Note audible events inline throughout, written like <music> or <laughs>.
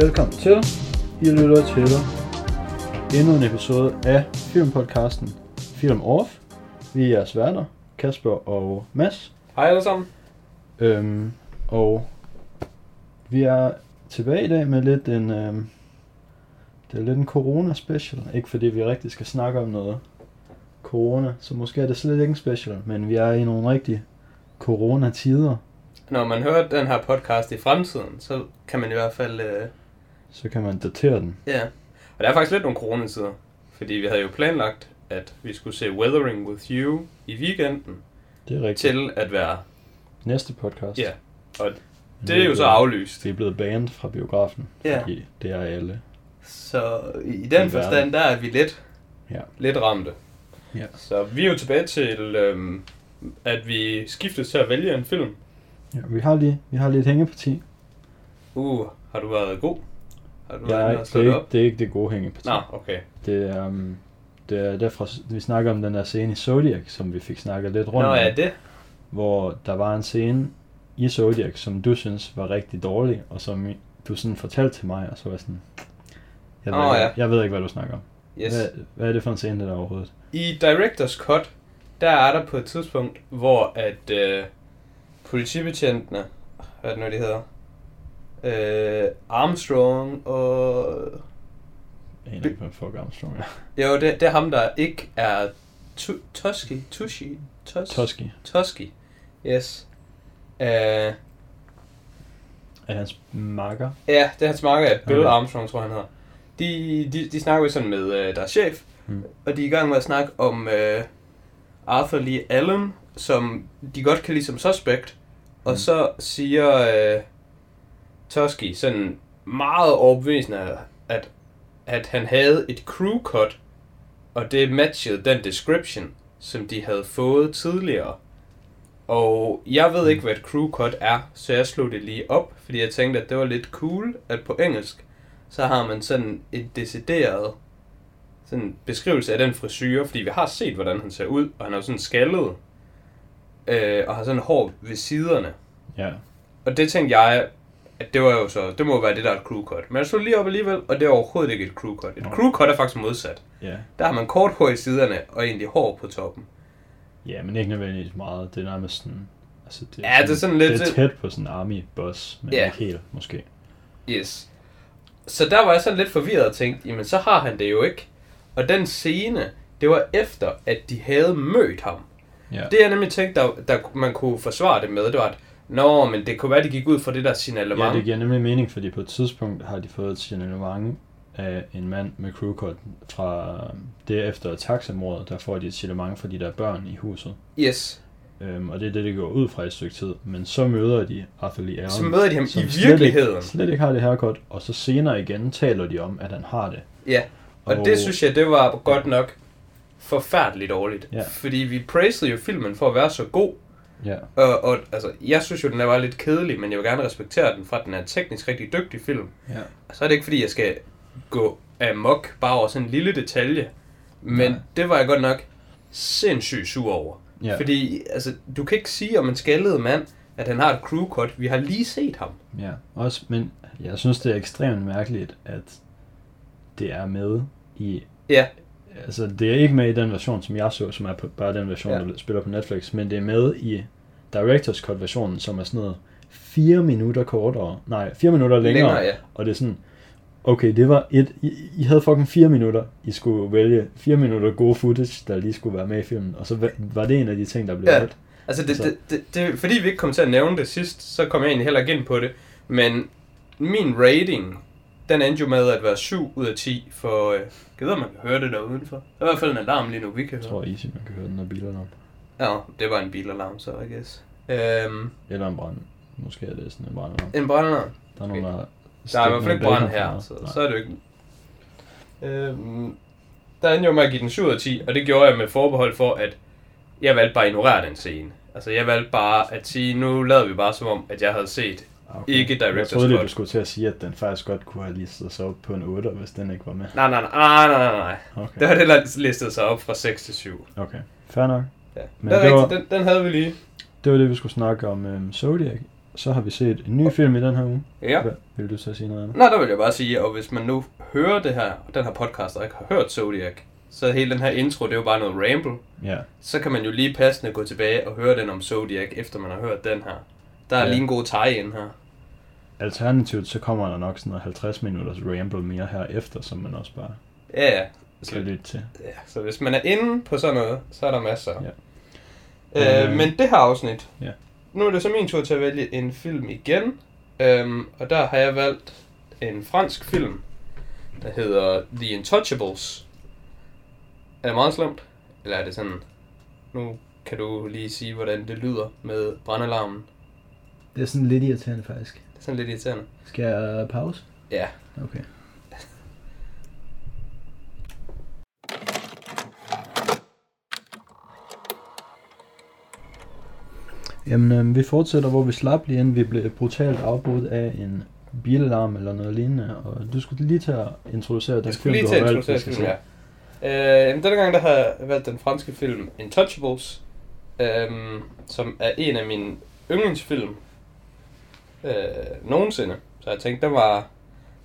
Velkommen til. I lytter til endnu en episode af filmpodcasten Film Off. Vi er jeres værter, Kasper og Mads. Hej alle sammen. Øhm, og vi er tilbage i dag med lidt en, øhm, det er lidt en corona special. Ikke fordi vi rigtig skal snakke om noget corona, så måske er det slet ikke en special, men vi er i nogle rigtige corona-tider. Når man hører den her podcast i fremtiden, så kan man i hvert fald... Øh, Så kan man datere den. ja. Og der er faktisk lidt nogle coronatider. Fordi vi havde jo planlagt, at vi skulle se Weathering with You i weekenden Det er rigtigt. til at være... Næste podcast. Ja. Og det er jo så aflyst. Det er blevet banet fra biografen, Ja. fordi det er alle. Så i I den forstand, verden. der er vi lidt, Ja. lidt ramte. Ja. Så vi er jo tilbage til, øhm, at vi skiftes til at vælge en film. ja vi har lige, vi har lige et hængeparti. Uh, har du været god? Har du Ja, inde det, er det ikke, op? det er ikke det gode hængeparti. Nå, okay. Det er, um, det er derfra, vi snakker om den der scene i Zodiac, som vi fik snakket lidt rundt Nå, om. ja, det. Hvor der var en scene i Zodiac, som du synes var rigtig dårlig, og som du sådan fortalte til mig, og så var sådan... Jeg ved, ikke, ja. jeg ved ikke, hvad du snakker om. Yes. Hvad, hvad er det for en scene, det der overhovedet? I Directors Cut, der er der på et tidspunkt, hvor at øh, politibetjentene, hvad er det nu, de hedder? Øh, Armstrong og... Jeg aner ikke, hvad fuck Armstrong er. Jo, det, det er ham, der ikke er tu, Toski, Tushi, Tos, Toski Toski. Yes. Øh, er hans makker. ja, det er hans marker, Bill Okay. Armstrong, tror han hedder. De, de, de snakker jo sådan med øh, deres chef, Hmm. og de er i gang med at snakke om øh, Arthur Lee Allen, som de godt kan lide som suspect. Og Mm. så siger øh, Toski sådan meget overbevisende, at, at han havde et crew cut, og det matchede den description, som de havde fået tidligere. Og jeg ved ikke, hvad et crew cut er, så jeg slog det lige op, fordi jeg tænkte, at det var lidt cool, at på engelsk, så har man sådan et decideret sådan beskrivelse af den frisyr, fordi vi har set, hvordan han ser ud, og han er jo sådan skaldet, øh, og har sådan hår ved siderne. Ja. Og det tænkte jeg, at det var jo så, det må være det, der er et crew cut. Men jeg slog lige op alligevel, og det er overhovedet ikke et crew cut. Et crew cut er faktisk modsat. Ja. Der har man kort hår i siderne, og egentlig hår på toppen. Ja, men ikke nødvendigvis meget. Det er nærmest sådan... Altså, det Ja, det er sådan lidt- Det er tæt på sådan en army bus, men Ja. ikke helt, måske. Yes. Så der var jeg sådan lidt forvirret og tænkte, jamen så har han det jo ikke. Og den scene, det var efter, at de havde mødt ham. Ja. Det jeg nemlig tænkte, der, der man kunne forsvare det med, det var, at Nå, men det kunne være, de gik ud fra det der signalement. Ja, det giver nemlig mening, fordi på et tidspunkt har de fået et signalement af en mand med crewcut fra det efter taxamordet, der får de et signalement for de der børn i huset. Yes. Øhm, og det er det, det går ud fra et stykke tid. Men så møder de Arthur Lee Allen, Så møder de ham i slet virkeligheden. Ikke, slet ikke har det haircut, og så senere igen taler de om, at han har det. Ja, og, og det synes jeg, det var godt nok forfærdeligt dårligt. Ja. Fordi vi praisede jo filmen for at være så god. Ja, Og, og altså, jeg synes jo, den var lidt kedelig, men jeg vil gerne respektere den, for at den er teknisk rigtig dygtig film. ja. Og så er det ikke, fordi jeg skal gå amok bare over sådan en lille detalje. Men Nej. det var jeg godt nok sindssygt sur over. ja. Fordi altså, du kan ikke sige om en skaldet mand, at han har et crew cut. Vi har lige set ham. Ja, også, men jeg synes, det er ekstremt mærkeligt, at det er med i... Ja. Altså, det er ikke med i den version, som jeg så, som er på, bare den version, Ja. der spiller på Netflix, men det er med i Directors Cut-versionen, som er sådan noget fire minutter kortere, nej, fire minutter længere, Længere, ja. og det er sådan, okay, det var et, I, I havde fucking fire minutter, I skulle vælge fire minutter gode footage, der lige skulle være med i filmen, og så va- var det en af de ting, der blev Ja. valgt. Altså, det, det, det, det, fordi vi ikke kom til at nævne det sidst, så kom jeg egentlig heller ikke ind på det. Men min rating, den endte jo med at være 7 ud af 10, for... Øh, jeg om man kan høre det der udenfor. Der er i hvert fald en alarm lige nu, vi kan Jeg høre. tror easy, man kan høre den her bilalarm. Ja, det var en bilalarm, så I guess. Øhm, Eller en brand. Måske er det sådan en brandalarm. en brandalarm. Der er nogen, der Der er i hvert fald ikke brand her, så, så er det jo ikke... Øhm, der endte jo med at give den 7 ud af 10, og det gjorde jeg med forbehold for, at jeg valgte bare at ignorere den scene. Altså, jeg valgte bare at sige, nu lavede vi bare som om, at jeg havde set Ah, ikke Jeg director's troede lige, cut. du skulle til at sige, at den faktisk godt kunne have listet sig op på en 8, hvis den ikke var med. Nej, nej, nej, nej, nej, nej. Okay, Det har det listet sig op fra 6 til 7. okay. fair nok. Ja. Men det er det var- den, den havde vi lige. Det var det, vi skulle snakke om um, Zodiac så har vi set en ny film i den her uge. Ja. Hvad vil du så sige noget andet? Nå, der vil jeg bare sige, og hvis man nu hører det her, den her podcast, og ikke har hørt Zodiac, så hele den her intro, det er jo bare noget ramble. Ja, Så kan man jo lige passende gå tilbage og høre den om Zodiac, efter man har hørt den her. Der er Ja. lige en god tie-in her. Alternativt så kommer der nok sådan noget 50 minutters ramble mere her efter, som man også bare Ja, ja. kan Så, lytte til. ja. så hvis man er inde på sådan noget, så er der masser. Ja. Øh, Øh, men det her afsnit, ja. nu er det så min tur til at vælge en film igen. Øhm, og der har jeg valgt en fransk film, der hedder The Intouchables. Er det meget slemt? Eller er det sådan... Nu kan du lige sige, hvordan det lyder med brandalarmen. Det er sådan lidt irriterende faktisk. Sådan lidt irriterende. Skal jeg pause? Ja. Okay. Jamen, øh, vi fortsætter, hvor vi slap lige inden vi blev brutalt afbrudt af en bilalarm eller noget lignende. Og du skulle lige til at introducere den Jeg film, lige du til at valgt, introducere skal filmen, ja. Øh, jamen, denne gang der har jeg valgt den franske film Intouchables, øhm, som er en af mine yndlingsfilm øh, nogensinde. Så jeg tænkte, den var,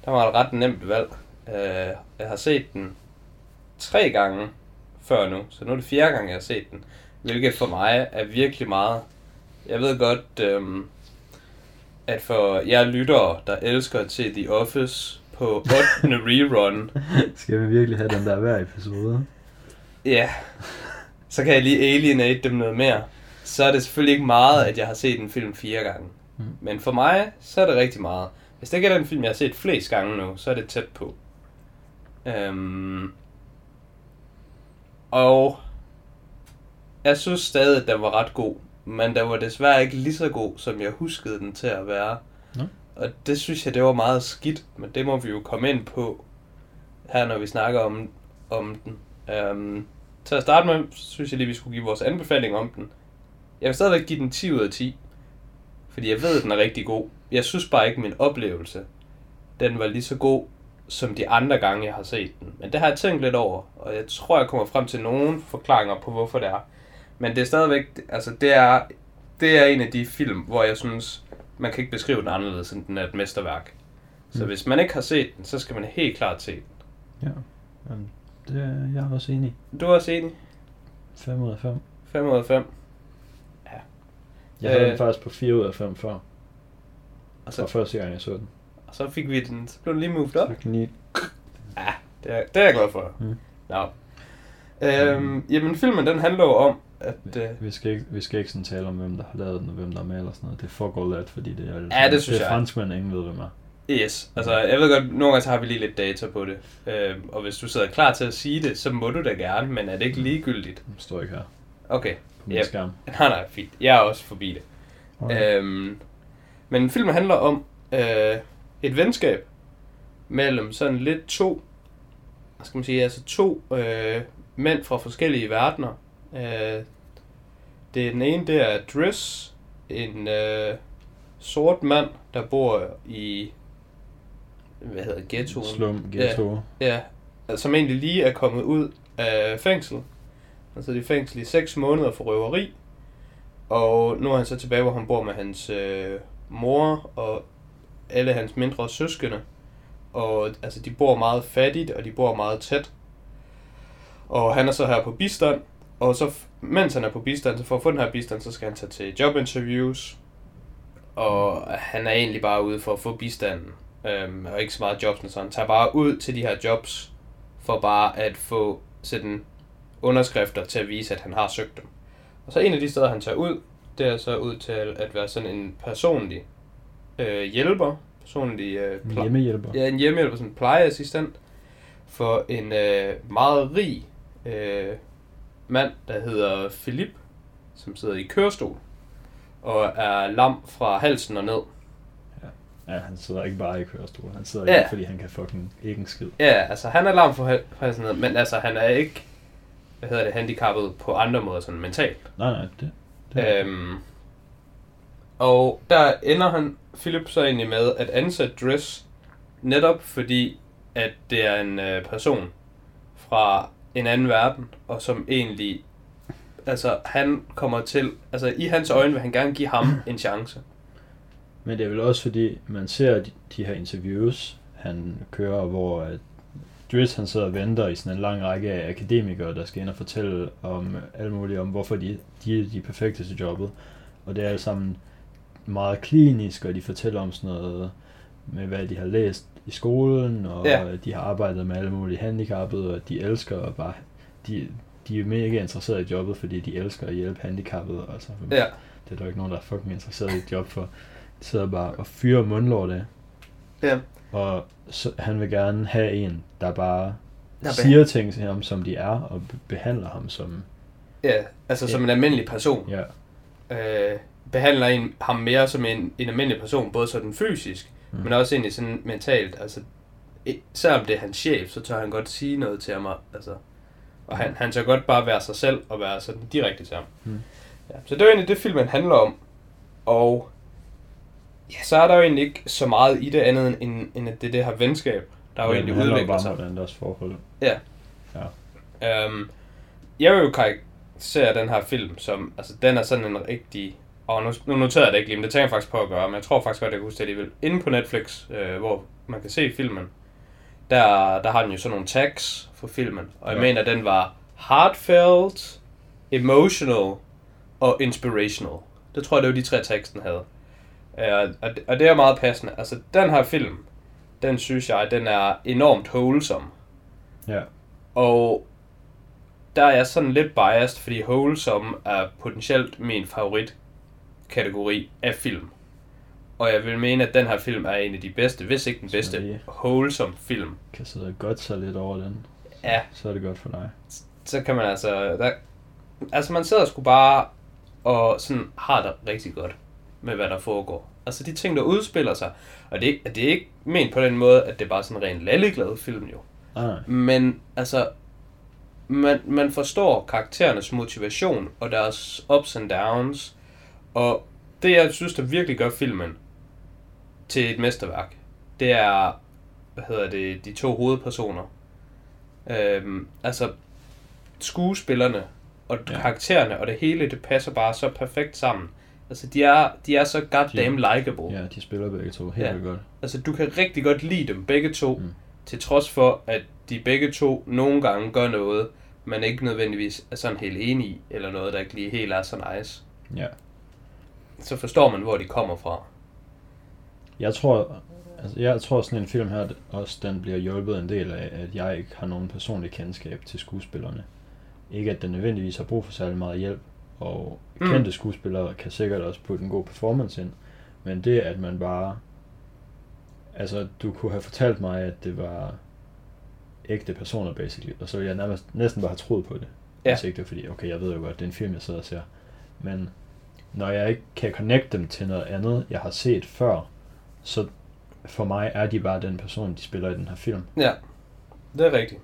den var et ret nemt valg. Øh, jeg har set den tre gange før nu, så nu er det fjerde gang, jeg har set den. Hvilket for mig er virkelig meget. Jeg ved godt, øhm, at for jer lyttere, der elsker at se The Office på 8. <laughs> rerun, Skal vi virkelig have den der hver episode? Ja, så kan jeg lige alienate dem noget mere. Så er det selvfølgelig ikke meget, at jeg har set en film fire gange. Mm. Men for mig, så er det rigtig meget. Hvis det ikke er den film, jeg har set flest gange nu, så er det tæt på. Øhm, og jeg synes stadig, at den var ret god. Men den var desværre ikke lige så god, som jeg huskede den til at være. Nå. Og det synes jeg, det var meget skidt. Men det må vi jo komme ind på her, når vi snakker om, om den. Øhm, til at starte med, synes jeg lige, vi skulle give vores anbefaling om den. Jeg vil stadigvæk give den 10 ud af 10. Fordi jeg ved, at den er rigtig god. Jeg synes bare ikke, min oplevelse, den var lige så god, som de andre gange, jeg har set den. Men det har jeg tænkt lidt over, og jeg tror, jeg kommer frem til nogle forklaringer på, hvorfor det er. Men det er stadigvæk, altså det er, det er en af de film, hvor jeg synes, man kan ikke beskrive den anderledes, end den er et mesterværk. Så Mm. hvis man ikke har set den, så skal man helt klart se den. Ja. Jamen, det er jeg også enig. Du er også enig? 5 ud af 5. 5 ud af 5. Jeg havde Øh. den faktisk på 4 ud af 5 før. Og Så var så, første gang, jeg så den. og så fik vi den, så blev den lige moved Så op. jeg kan lige... Ja, det er, det er jeg glad for. Mm. Nå. Øhm, jamen, filmen den handler jo om, at... Øh, Vi skal, ikke, vi skal ikke sådan tale om, hvem der har lavet den, og hvem der er med eller sådan noget. Det foregår let, fordi det er... Ja, det synes det er jeg. franskmænd, ingen ved, hvem er. yes, altså jeg ved godt, nogle gange så har vi lige lidt data på det. Øhm, og hvis du sidder klar til at sige det, så må du da gerne, men er det ikke ligegyldigt? Den står ikke her Okay, min Yep. skærm. <laughs> nej nej, fint. Jeg er også forbi det. Okay. Øhm, men filmen handler om øh, et venskab mellem sådan lidt to, hvad skal man sige, altså to øh, mænd fra forskellige verdener. Øh, det er den ene, det er Driss, en øh, sort mand, der bor i, hvad hedder ghettoen? Slum, ghetto. Ja, altså, som egentlig lige er kommet ud af fængsel. Han sidder i fængsel i 6 måneder for røveri. Og nu er han så tilbage, hvor han bor med hans øh, mor og alle hans mindre søskende. Og altså, de bor meget fattigt, og de bor meget tæt. Og han er så her på bistand. Og så, mens han er på bistand, så for at få den her bistand, så skal han tage til jobinterviews. Og han er egentlig bare ude for at få bistanden. Øhm, og ikke så meget jobs, så han tager bare ud til de her jobs, for bare at få sådan underskrifter til at vise, at han har søgt dem. Og så en af de steder, han tager ud, det er så ud til at være sådan en personlig øh, hjælper, personlig øh, En hjemmehjælper. Ja, en hjemmehjælper, sådan en plejeassistent for en øh, meget rig øh, mand, der hedder Philip, som sidder i kørestol og er lam fra halsen og ned. Ja, han sidder ikke bare i kørestol. Han sidder Ja. ikke, fordi han kan fucking ikke en skid. Ja, altså han er lam fra hal- fra halsen og ned, men altså han er ikke, hvad hedder det, handicappet på andre måder, sådan mentalt. Nej, nej, det... det Øhm, og der ender han, Philip så egentlig med at ansætte Dress, netop fordi, at det er en øh, person fra en anden verden, og som egentlig, altså han kommer til, altså i hans øjne vil han gerne give ham <clears throat> en chance. Men det er vel også fordi, man ser de, de her interviews, han kører, hvor at Driss han sidder og venter i sådan en lang række af akademikere, der skal ind og fortælle om alt muligt, om hvorfor de, de er de perfekte til jobbet. Og det er alt sammen meget klinisk, og de fortæller om sådan noget med, hvad de har læst i skolen, og Ja. ja. de har arbejdet med alle mulige handicappede, og de elsker og bare, de, de er mega interesserede i jobbet, fordi de elsker at hjælpe handicappede. Altså, Ja. Det er der jo ikke nogen, der er fucking interesseret i et job for. De sidder bare og fyrer mundlort af. Ja. Og så, han vil gerne have en, der bare Der siger ting til ham, som de er, og be- behandler ham som... Ja, altså som en almindelig person. Ja, Øh, behandler en, ham mere som en, en almindelig person, både sådan fysisk, mm. Mm. men også egentlig sådan mentalt. Altså, selvom det er hans chef, så tør han godt sige noget til ham. Altså, og han, han tør godt bare være sig selv og være sådan direkte til ham. Mm. Ja, så det er egentlig det, filmen handler om. Og ja, så er der jo egentlig ikke så meget i det andet, end, end at det det her venskab, der jo Men egentlig det udvikler sig. om, hvordan deres forhold. Ja. Ja. Øhm, jeg vil jo karakterisere den her film som, altså den er sådan en rigtig, og nu, nu noterede jeg det ikke lige, men det tænker jeg faktisk på at gøre, men jeg tror faktisk godt, jeg kan huske det alligevel. Inde på Netflix, øh, hvor man kan se filmen, der, der har den jo sådan nogle tags for filmen, og jeg Ja. mener, den var heartfelt, emotional og inspirational. Det tror jeg, det var de tre tags, den havde. Øh, og, det, og det er meget passende. Altså, den her film, den synes jeg, den er enormt wholesome. Ja, Og der er jeg sådan lidt biased, fordi Wholesome er potentielt min favoritkategori af film. Og jeg vil mene, at den her film er en af de bedste, hvis ikke den Så bedste, Wholesome film. kan sidde godt sig lidt over den. Ja, Så er det godt for dig. så kan man altså... Der, altså man sidder sgu bare og sådan har det rigtig godt med, hvad der foregår. Altså de ting, der udspiller sig. Og det, det er ikke ment på den måde, at det er bare sådan en ren lalleglad film jo. Nej. Men altså, man, man forstår karakterernes motivation og deres ups and downs. Og det, jeg synes, der virkelig gør filmen til et mesterværk, det er, hvad hedder det, de to hovedpersoner. Øhm, altså, skuespillerne og. Ja. karaktererne og det hele, det passer bare så perfekt sammen. Altså, de er, de er så goddamn likeable. Ja, de spiller begge to helt Ja. godt. Altså, du kan rigtig godt lide dem begge to. Mm. til trods for, at de begge to nogle gange gør noget, man ikke nødvendigvis er sådan helt enig i, eller noget, der ikke lige helt er så nice. Ja. Så forstår man, hvor de kommer fra. Jeg tror, altså jeg tror sådan en film her også, den bliver hjulpet en del af, at jeg ikke har nogen personlig kendskab til skuespillerne. Ikke at den nødvendigvis har brug for særlig meget hjælp, og Mm. mm. kendte skuespillere kan sikkert også putte en god performance ind. Men det, at man bare... Altså, du kunne have fortalt mig, at det var ægte personer, basically. Og så ville jeg nærmest, næsten bare have troet på det. Ja. Hvis ikke det fordi, okay, jeg ved jo godt, det er en film, jeg sidder og ser. Men når jeg ikke kan connecte dem til noget andet, jeg har set før, så for mig er de bare den person, de spiller i den her film. Ja, det er rigtigt.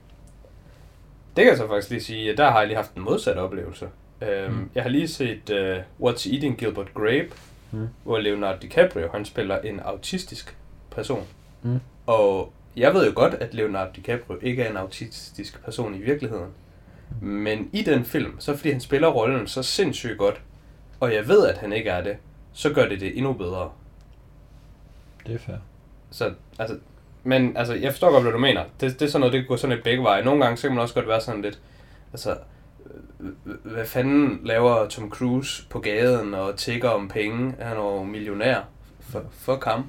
Det kan jeg så faktisk lige sige, at der har jeg lige haft en modsat oplevelse. Øhm, Mm. Jeg har lige set uh, What's Eating Gilbert Grape, Mm. hvor Leonardo DiCaprio han spiller en autistisk person. Mm. Og jeg ved jo godt, at Leonardo DiCaprio ikke er en autistisk person i virkeligheden. Men i den film, så fordi han spiller rollen så sindssygt godt, og jeg ved, at han ikke er det, så gør det det endnu bedre. Det er fair. Så, altså, men altså, jeg forstår godt, hvad du mener. Det, det er sådan noget, det går sådan lidt begge veje. Nogle gange, så kan man også godt være sådan lidt, altså, hvad fanden laver Tom Cruise på gaden og tigger om penge? Han er jo millionær. For, for ham.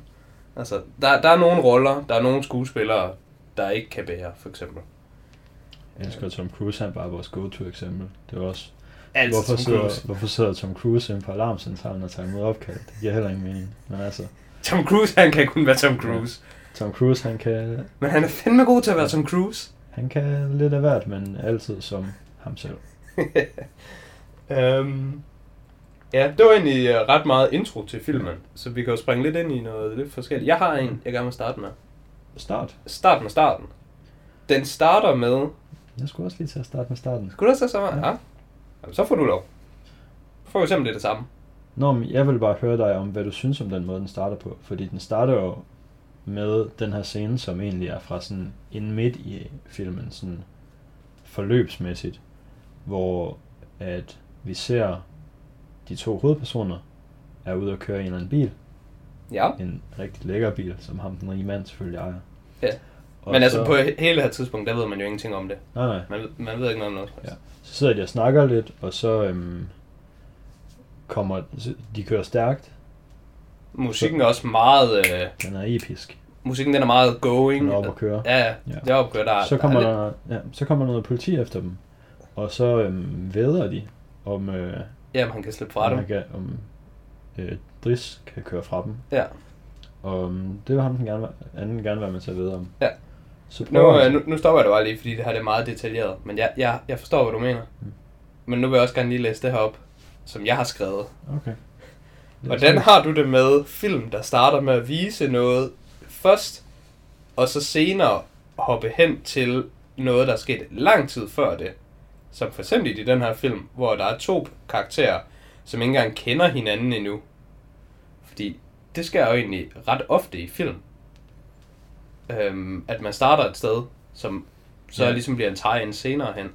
Altså, der, der er nogle roller, der er nogle skuespillere, der ikke kan bære, for eksempel. Jeg elsker Tom Cruise, han er bare vores go-to eksempel. Det er også, Altid hvorfor, Tom sidder, Cruise. hvorfor sidder Tom Cruise inde på alarmcentralen og tager imod opkald? Det giver heller ingen mening. Men altså, Tom Cruise, han kan kun være Tom Cruise. Tom Cruise, han kan, Men han er fandme god til at være Tom Cruise. han kan lidt af hvert, men altid som ham selv. Um, <laughs> ja, det var egentlig uh, ret meget intro til filmen, så vi kan jo springe lidt ind i noget lidt forskelligt. Jeg har en, jeg gerne vil starte med. Start. Start med starten. Den starter med... Jeg skulle også lige til at starte med starten. Skulle du også så meget? Ja. Ja. Jamen, så får du lov. Får vi simpelthen det samme. Nå, men jeg vil bare høre dig om, hvad du synes om den måde, den starter på. Fordi den starter jo med den her scene, som egentlig er fra sådan en midt i filmen, sådan forløbsmæssigt, hvor at vi ser de to hovedpersoner er ude at køre i en eller anden bil, Ja. En rigtig lækker bil, som ham den rige mand selvfølgelig ejer. Ja. Og Men altså så, på hele det her tidspunkt, der ved man jo ingenting om det. Nej, nej. Man, man ved ikke noget om noget. Ja. Så sidder de og snakker lidt, og så øhm, kommer... De kører stærkt. Musikken er også meget... Øh, Den er episk. musikken den er meget going. Den er oppe at køre. Ja, ja. Ja. Det er oppe at køre. Der, Så kommer der, er lidt- ja, så kommer der noget politi efter dem. Og så øhm, væder de, om, øh, Ja, man kan slippe fra om, dem. kan, om øh, Dris kan køre fra dem. Ja. Og øhm, det vil ham den gerne, anden gerne være med til at vide om. Ja. Så Nu, øh, nu, nu stopper jeg det bare lige, fordi det her det er meget detaljeret. Men jeg, jeg, jeg forstår, hvad du mener. Mm. Men nu vil jeg også gerne lige læse det her op, som jeg har skrevet. Okay. Hvordan har du det med film, der starter med at vise noget først, og så senere hoppe hen til noget, der er sket lang tid før det? Som for eksempel i den her film, hvor der er to karakterer, som ikke engang kender hinanden endnu. Fordi det sker jo egentlig ret ofte i film. Øhm, at man starter et sted, som så Ja. ligesom bliver en tie-in senere hen.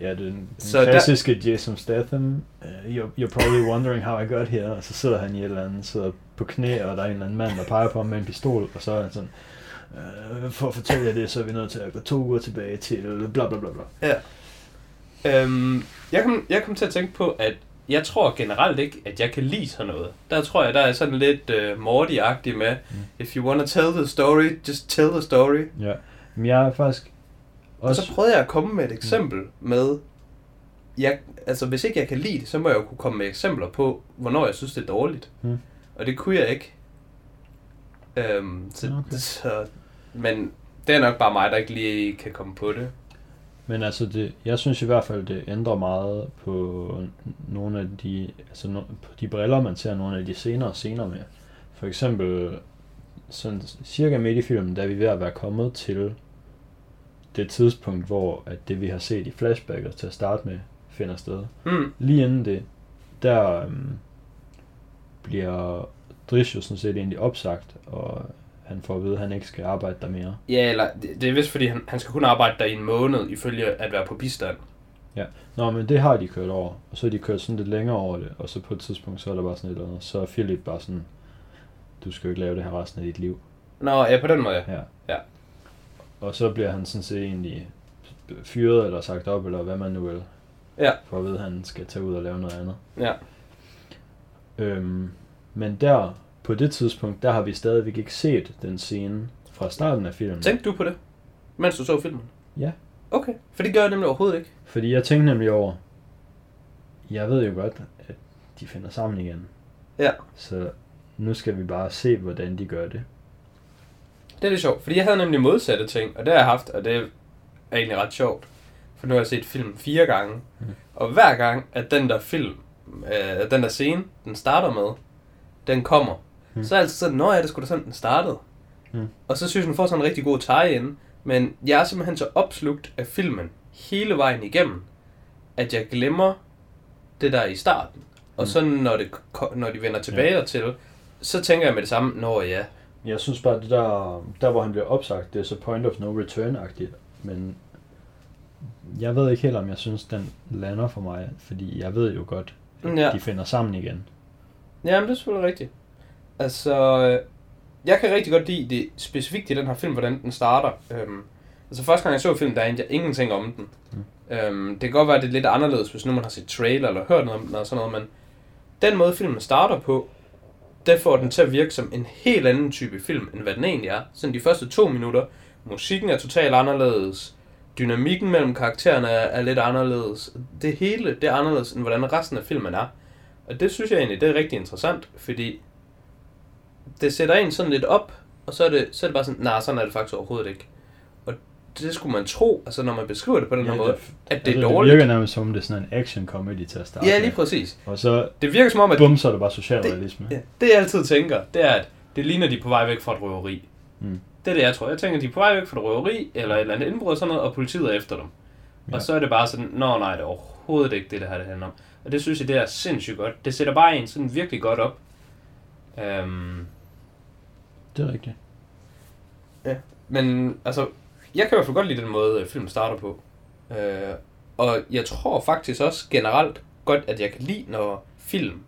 Ja, den, den Så klassiske der... Jason Statham. Uh, you're, you're probably wondering how I got here. Og så sidder han i et eller andet, sidder på knæ, og der er en eller anden mand, der peger på ham med en pistol. Og så er han sådan, uh, for at fortælle jer det, så er vi nødt til at gå to uger tilbage til bla bla bla bla. Ja. Øhm, jeg, kom, jeg kom til at tænke på, at jeg tror generelt ikke, at jeg kan lide sådan noget. Der tror jeg, der er sådan lidt uh, Morty-agtig med, mm. if you wanna tell the story, just tell the story. Ja, men jeg er faktisk Og også... så prøvede jeg at komme med et eksempel mm. med, jeg, altså hvis ikke jeg kan lide det, så må jeg jo kunne komme med eksempler på, hvornår jeg synes, det er dårligt. Mm. Og det kunne jeg ikke. Øhm, så, okay. så, men det er nok bare mig, der ikke lige kan komme på det. Men altså, det, jeg synes i hvert fald, det ændrer meget på nogle af de, altså no, på de briller, man ser nogle af de senere scener med. For eksempel, sådan cirka midt i filmen, da vi er ved at være kommet til det tidspunkt, hvor at det vi har set i flashbacket til at starte med, finder sted. Mm. Lige inden det, der øhm, bliver Drish jo sådan set egentlig opsagt, og han får at vide, at han ikke skal arbejde der mere. Ja, eller det, det er vist fordi, han, han skal kun arbejde der i en måned, ifølge at være på bistand. Nå, men det har de kørt over, og så har de kørt sådan lidt længere over det, og så på et tidspunkt, så er der bare sådan et eller andet, så er Philip bare sådan, du skal jo ikke lave det her resten af dit liv. Nå, ja, på den måde, ja. Ja. Ja. Og så bliver han sådan set egentlig fyret eller sagt op, eller hvad man nu vil, Ja. for at vide, at han skal tage ud og lave noget andet. Ja. Øhm, men der, på det tidspunkt, der har vi stadigvæk ikke set den scene fra starten af filmen. Tænkte du på det, mens du så filmen? Ja. Okay, for det gør jeg nemlig overhovedet ikke. Fordi jeg tænkte nemlig over, jeg ved jo godt, at de finder sammen igen. Ja. Så nu skal vi bare se, hvordan de gør det. Det er lidt sjovt, fordi jeg havde nemlig modsatte ting, og det har jeg haft, og det er egentlig ret sjovt. For nu har jeg set film fire gange, Mm. mm. og hver gang, at den der film, øh, den der scene, den starter med, den kommer, Mm. så er jeg altid sådan, nå ja, det skulle da sådan, den startede. Mm. Og så synes jeg, den får sådan en rigtig god tie-in, men jeg er simpelthen så opslugt af filmen hele vejen igennem, at jeg glemmer det der i starten. Og Mm. så når, det, når de vender tilbage ja. til, så tænker jeg med det samme, nå ja, Jeg synes bare, det der, der hvor han bliver opsagt, det er så point of no return-agtigt. Men jeg ved ikke helt, om jeg synes, den lander for mig. Fordi jeg ved jo godt, at Ja. de finder sammen igen. Ja, men det er selvfølgelig rigtigt. Altså, øh, jeg kan rigtig godt lide det specifikt i den her film, hvordan den starter. Øhm, altså første gang jeg så filmen, der anede jeg ingenting om den. Mm. Øhm, det kan godt være, at det er lidt anderledes, hvis nu man har set trailer eller hørt noget om den og sådan noget, men den måde filmen starter på, det får den til at virke som en helt anden type film, end hvad den egentlig er. Sådan de første to minutter, musikken er totalt anderledes, dynamikken mellem karaktererne er, er lidt anderledes. Det hele, det er anderledes, end hvordan resten af filmen er. Og det synes jeg egentlig, det er rigtig interessant, fordi det sætter en sådan lidt op, og så er det, så er det bare sådan, nej, sådan er det faktisk overhovedet ikke. Og det skulle man tro, altså når man beskriver det på den her måde, at det er altså, dårligt. Det virker nærmest som, om det er sådan en action comedy til at starte Ja, lige med. præcis. Og så, Det virker som om, at bum, så er det bare socialrealisme. Ja, det jeg altid tænker, det er, at det ligner, de er på vej væk fra et røveri. Mm. Det er det, jeg tror. Jeg tænker, de er på vej væk fra et røveri, eller et eller andet indbrud og sådan noget, og politiet er efter dem. Ja. Ja. Og så er det bare sådan, nå nej, det er overhovedet ikke det, det her det handler om. Og det synes jeg, det er sindssygt godt. Det sætter bare en sådan virkelig godt op. Øhm, Det er rigtigt. men altså, jeg kan i hvert fald godt lide den måde, øh, filmen starter på. Øh, og jeg tror faktisk også generelt godt, at jeg kan lide, når film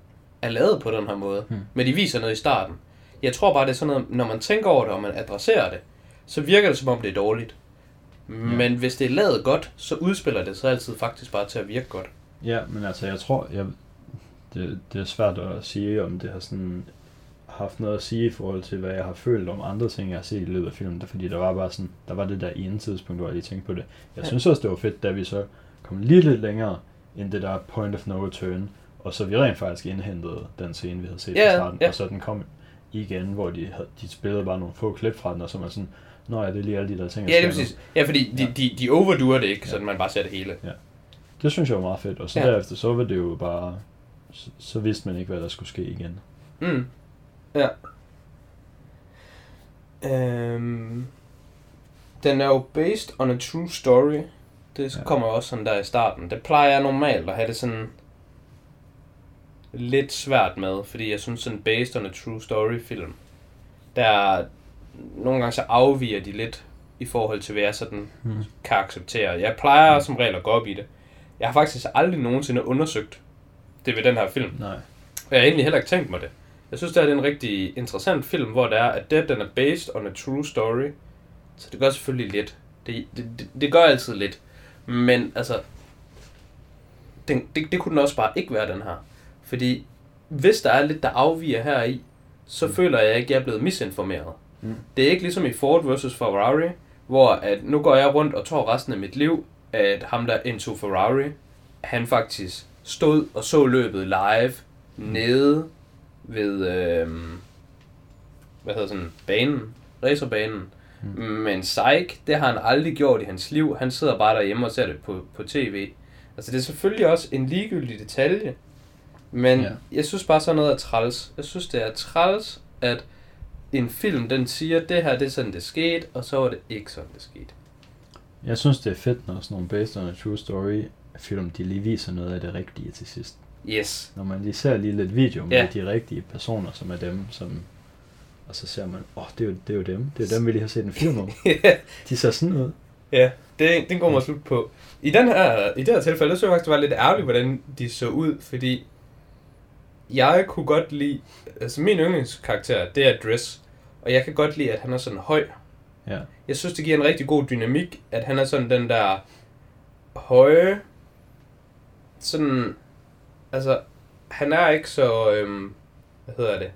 er lavet på den her måde. Hmm. Men de viser noget i starten. Jeg tror bare, det er sådan noget, når man tænker over det, og man adresserer det, så virker det som om, det er dårligt. Men hvis det er lavet godt, så udspiller det sig altid faktisk bare til at virke godt. Ja, men altså, jeg tror, jeg, det, det er svært at sige, om det har sådan haft noget at sige i forhold til, hvad jeg har følt om andre ting, jeg har set i løbet af filmen. Fordi, der var bare sådan, der var det der ene tidspunkt, hvor jeg lige tænkte på det. Jeg Ja. synes også, det var fedt, da vi så kom lige lidt længere end det der point of no return, og så vi rent faktisk indhentede den scene, vi havde set Ja, fra starten, ja. og så den kom igen, hvor de, havde, de spillede bare nogle få klip fra den, og så man sådan, nå ja, det er lige alle de der ting, Ja, det er sker nu." præcis. Ja, fordi de, Ja. de, de overduer det ikke, Ja. så man bare ser det hele. Det synes jeg var meget fedt, og så Ja. ja. derefter, så var det jo bare, så, så vidste man ikke, hvad der skulle ske igen. Mm. Ja. Øhm, den er jo based on a true story. Det Ja. kommer også sådan der i starten. Det plejer jeg normalt at have det sådan lidt svært med, fordi jeg synes sådan based on a true story film, der nogle gange så afviger de lidt i forhold til, hvad jeg sådan Hmm. kan acceptere. Jeg plejer som regel at gå op i det. Jeg har faktisk aldrig nogensinde undersøgt det ved den her film. Nej. Og jeg har egentlig heller ikke tænkt mig det. Jeg synes, det er en rigtig interessant film, hvor det er, at det, den er based on a true story. Så det gør selvfølgelig lidt. Det, det, det, det gør altid lidt. Men altså, den, det, det kunne den også bare ikke være, den her. Fordi hvis der er lidt, der afviger her i, så mm. føler jeg ikke, at jeg er blevet misinformeret. Mm. Det er ikke ligesom i Ford vs. Ferrari, hvor at nu går jeg rundt og tror resten af mit liv, at ham der Enzo Ferrari, han faktisk stod og så løbet live nede ved, øhm, hvad hedder sådan, banen, racerbanen. Mm. Men Psych, det har han aldrig gjort i hans liv. Han sidder bare derhjemme og ser det på, på tv. Altså det er selvfølgelig også en ligegyldig detalje. Men. Ja. jeg synes bare sådan noget er træls. Jeg synes det er træls, at en film den siger, det her det er sådan det skete, og så var det ikke sådan det skete. Jeg synes, det er fedt, når sådan nogle based on a true story film, de lige viser noget af det rigtige til sidst. Yes. Når man lige ser lige lidt video med Ja. de rigtige personer, som er dem, som... Og så ser man, åh, oh, det, er jo, det er jo dem. Det er dem, vi lige har set en film om. <laughs> De ser sådan ud. ja, det, den går mig slut på. I, den her, I det her tilfælde, der synes jeg faktisk, det var lidt ærgerligt, hvordan de så ud, fordi jeg kunne godt lide, altså min yndlingskarakter, det er Dress, og jeg kan godt lide, at han er sådan høj. Ja. Jeg synes, det giver en rigtig god dynamik, at han er sådan den der høje, sådan, altså, han er ikke så, øhm, hvad hedder det?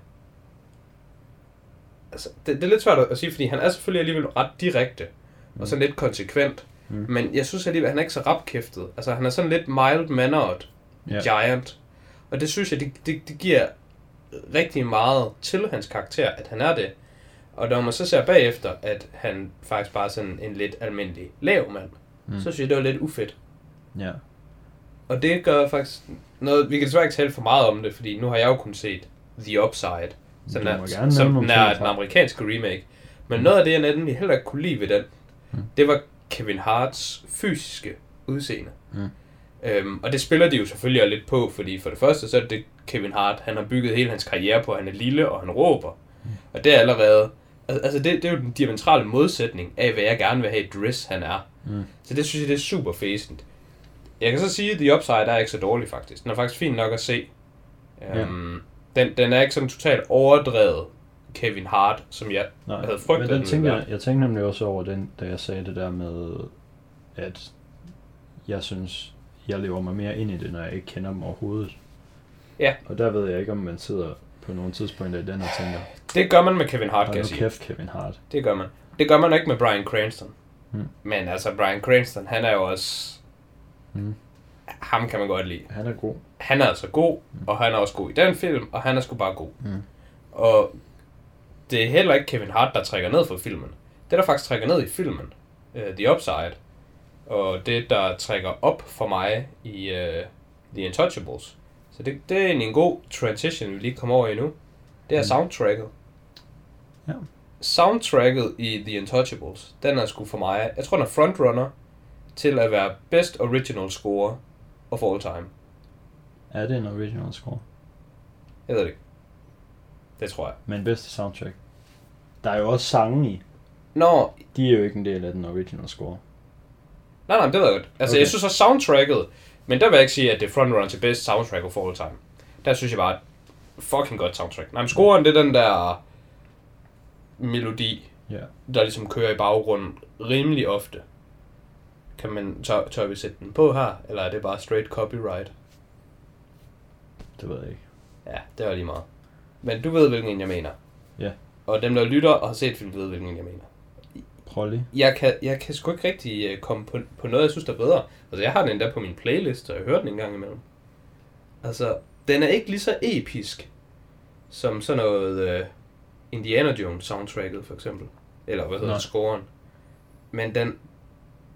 Altså, det, det er lidt svært at sige, fordi han er selvfølgelig alligevel ret direkte, mm. og sådan lidt konsekvent, Mm. men jeg synes alligevel, at han er ikke så rapkæftet. Altså, han er sådan lidt mild-mannered Ja. giant, og det synes jeg, det, det, det giver rigtig meget til hans karakter, at han er det. Og når man så ser bagefter, at han faktisk bare er sådan en lidt almindelig lav mand. Mm. så synes jeg, det var lidt ufedt. Ja. Og det gør faktisk noget, vi kan desværre ikke tale for meget om det, fordi nu har jeg jo kun set The Upside, som Du er, som er den amerikanske remake. Men Mm. noget af det, jeg nemlig heller ikke kunne lide ved den, Mm. det var Kevin Harts fysiske udseende. Mm. Øhm, og det spiller de jo selvfølgelig også lidt på, fordi for det første, så er det Kevin Hart, han har bygget hele hans karriere på, at han er lille, og han råber. Mm. Og det er allerede, al- altså det, det er jo den diametrale modsætning af, hvad jeg gerne vil have Dress han er. Mm. Så det synes jeg, det er super fæsent. Jeg kan så sige, at The Upside er ikke så dårlig faktisk. Den er faktisk fin nok at se. Ja. Um, den, den er ikke sådan totalt overdrevet Kevin Hart, som jeg Nej, havde frygtet, men den være. jeg, jeg tænkte nemlig også over den, da jeg sagde det der med, at jeg synes, jeg lever mig mere ind i det, når jeg ikke kender dem overhovedet. Ja. Og der ved jeg ikke, om man sidder på nogle tidspunkter i den og tænker, Det gør man med Kevin Hart, kan jeg sige. kæft Kevin Hart. Det gør man. Det gør man ikke med Brian Cranston. Hmm. Men altså, Brian Cranston, han er jo også... Mm. Ham kan man godt lide. Han er god. Han er altså god, og han er også god i den film, og han er sgu bare god. Mm. Og det er heller ikke Kevin Hart, der trækker ned for filmen. Det, der faktisk trækker ned i filmen, uh, The Upside, og det, der trækker op for mig i uh, The Intouchables. Så det, det er egentlig en god transition, vi lige kommer over i nu. Det er Mm. soundtracket. Ja. Soundtracket i The Intouchables, den er sgu for mig, jeg tror den er frontrunner til at være best original score of all time. Er det en original score? Jeg ved det ikke. Det tror jeg. Men bedste soundtrack. Der er jo også sange i. Nå, De er jo ikke en del af den original score. Nej, nej, det ved jeg godt. Altså, okay. Jeg synes også soundtracket, men der vil jeg ikke sige, at det er frontrunner til bedst soundtrack of all time. Der synes jeg bare, at fucking godt soundtrack. Nej, men scoren, det er den der melodi, Ja. der ligesom kører i baggrunden rimelig ofte. Kan man, tør, tør vi sætte den på her, eller er det bare straight copyright? Det ved jeg ikke. Ja, det var lige meget. Men du ved, hvilken en jeg mener. Ja. Og dem, der lytter og har set filmen, ved, hvilken en jeg mener. Prøv lige. Jeg kan, jeg kan sgu ikke rigtig øh, komme på, på noget, jeg synes, der er bedre. Altså, jeg har den endda på min playlist, og jeg hører den en gang imellem. Altså, den er ikke lige så episk, som sådan noget uh, Indiana Jones soundtracket, for eksempel. Eller hvad hedder det, scoren. Men den,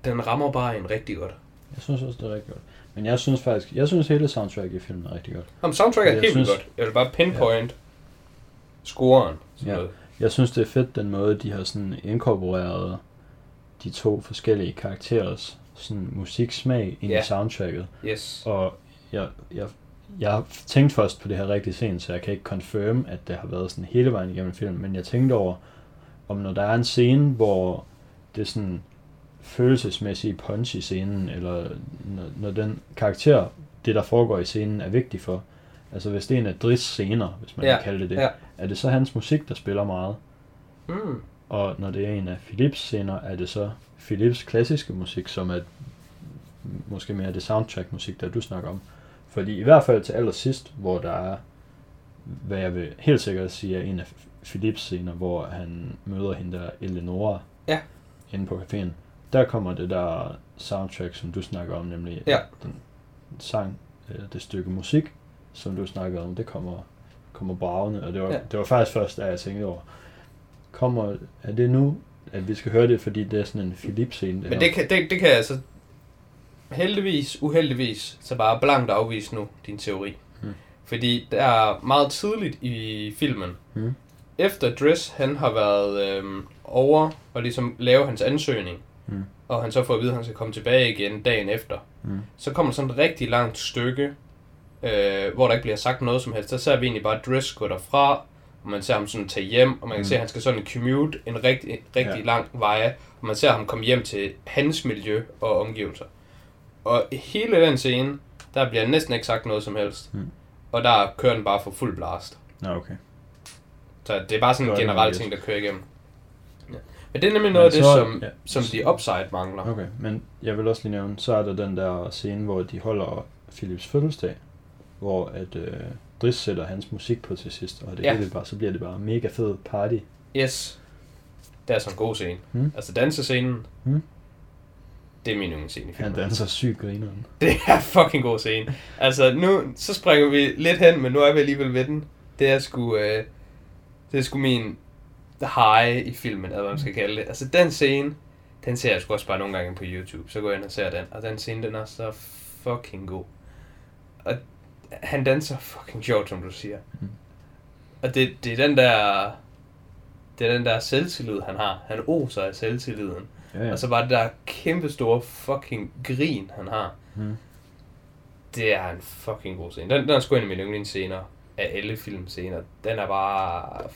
den rammer bare en rigtig godt. Jeg synes også, det er rigtig godt. Men jeg synes faktisk, jeg synes hele soundtracket i filmen er rigtig godt. Om soundtrack er helt synes- godt. Jeg vil bare pinpoint ja. scoren. Sådan Ja. noget. Jeg synes, det er fedt den måde, de har sådan inkorporeret de to forskellige karakterers sådan musiksmag ind Ja. i soundtracket. Yes. Og jeg, jeg, jeg har tænkt først på det her rigtig sent, så jeg kan ikke confirm, at det har været sådan hele vejen igennem filmen, men jeg tænkte over, om når der er en scene, hvor det sådan følelsesmæssige punch i scenen, eller når, når den karakter, det der foregår i scenen, er vigtig for. Altså hvis det er en af Dris scener, hvis man Ja, kan kalde det det, ja. er det så hans musik, der spiller meget? Mm. Og når det er en af Philips scener, er det så Philips klassiske musik, som er måske mere det soundtrack musik, der du snakker om. Fordi i hvert fald til allersidst, hvor der er, hvad jeg vil helt sikkert sige, er en af Philips scener, hvor han møder hende der Eleonora Ja. inde på caféen. Der kommer det der soundtrack, som du snakker om, nemlig Ja. den sang, eller det stykke musik, som du snakkede om, det kommer, kommer bravende, og det var, Ja. det var faktisk først, da jeg tænkte over, kommer, er det nu, at vi skal høre det, fordi det er sådan en Philips-scene? Men det kan, det, det kan jeg så heldigvis, uheldigvis, så bare blankt afvise nu, din teori. Hmm. Fordi det er meget tidligt i filmen, Hmm. efter Driss han har været øhm, over og ligesom lave hans ansøgning, Hmm. og han så får at vide, at han skal komme tilbage igen dagen efter, Hmm. så kommer sådan et rigtig langt stykke, øh, hvor der ikke bliver sagt noget som helst. Der ser vi egentlig bare Driss gå derfra, og man ser ham sådan tage hjem, og man kan Mm. se, at han skal sådan commute en rigtig, rigtig Ja. lang vej, og man ser ham komme hjem til hans miljø og omgivelser. Og hele den scene, der bliver næsten ikke sagt noget som helst. Mm. Og der kører den bare for fuld blast. Nå, okay. Så det er bare sådan en generel ting, der kører igennem. Ja. Det er nemlig noget af Men det, så- som, ja. som The Upside mangler. Okay, men jeg vil også lige nævne, så er der den der scene, hvor de holder Philips fødselsdag, hvor at øh, Driss sætter hans musik på til sidst, og det Ja. hele bare, så bliver det bare mega fed party. Yes. Det er sådan en god scene. Mm. Altså dansescenen, Mm. det er min yndlingsscene i Han filmen. danser sygt grineren. <laughs> Det er fucking god scene. Altså nu, så springer vi lidt hen, men nu er vi alligevel ved den. Det er sgu, øh, det er sgu min high i filmen, eller hvad man skal kalde det. Altså den scene, den ser jeg sgu også bare nogle gange på YouTube. Så går jeg ind og ser den, og den scene, den er så fucking god. Og han danser fucking sjovt, som du siger. Mm. Og det, det er den der, det er den der selvtillid, han har. Han oser af selvtilliden. Ja, ja. Og så bare det der kæmpe store fucking grin, han har. Mm. Det er en fucking god scene. Den, den er sgu en af mine yndlingsscener af alle filmscener. Den er bare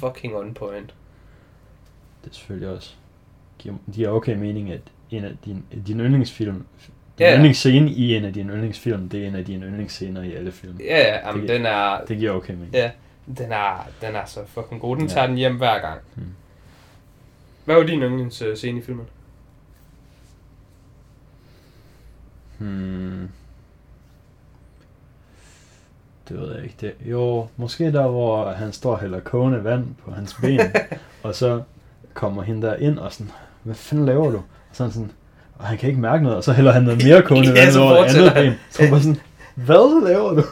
fucking on point. Det er selvfølgelig også, giver, giver okay mening, at en af din, din yndlingsfilm, din ja. yndlingsscene i en af dine yndlingsfilm, det er en af dine yndlingsscener i alle film. Ja, jamen, Det- den er, Det giver okay mening. ja, den er, den er så fucking god. Den Ja. tager den hjem hver gang. Hmm. Hvad var din yndlingsscene i filmen? Hmm. Det ved jeg ikke. Det, jo, måske der, hvor han står og hælder kogende vand på hans ben, <laughs> og så kommer hende der ind og sådan, hvad fanden laver du? Og sådan sådan, og han kan ikke mærke noget, og så hælder han noget mere <laughs> kogende Ja, vand over det andet ben. Så var sådan, hvad laver du?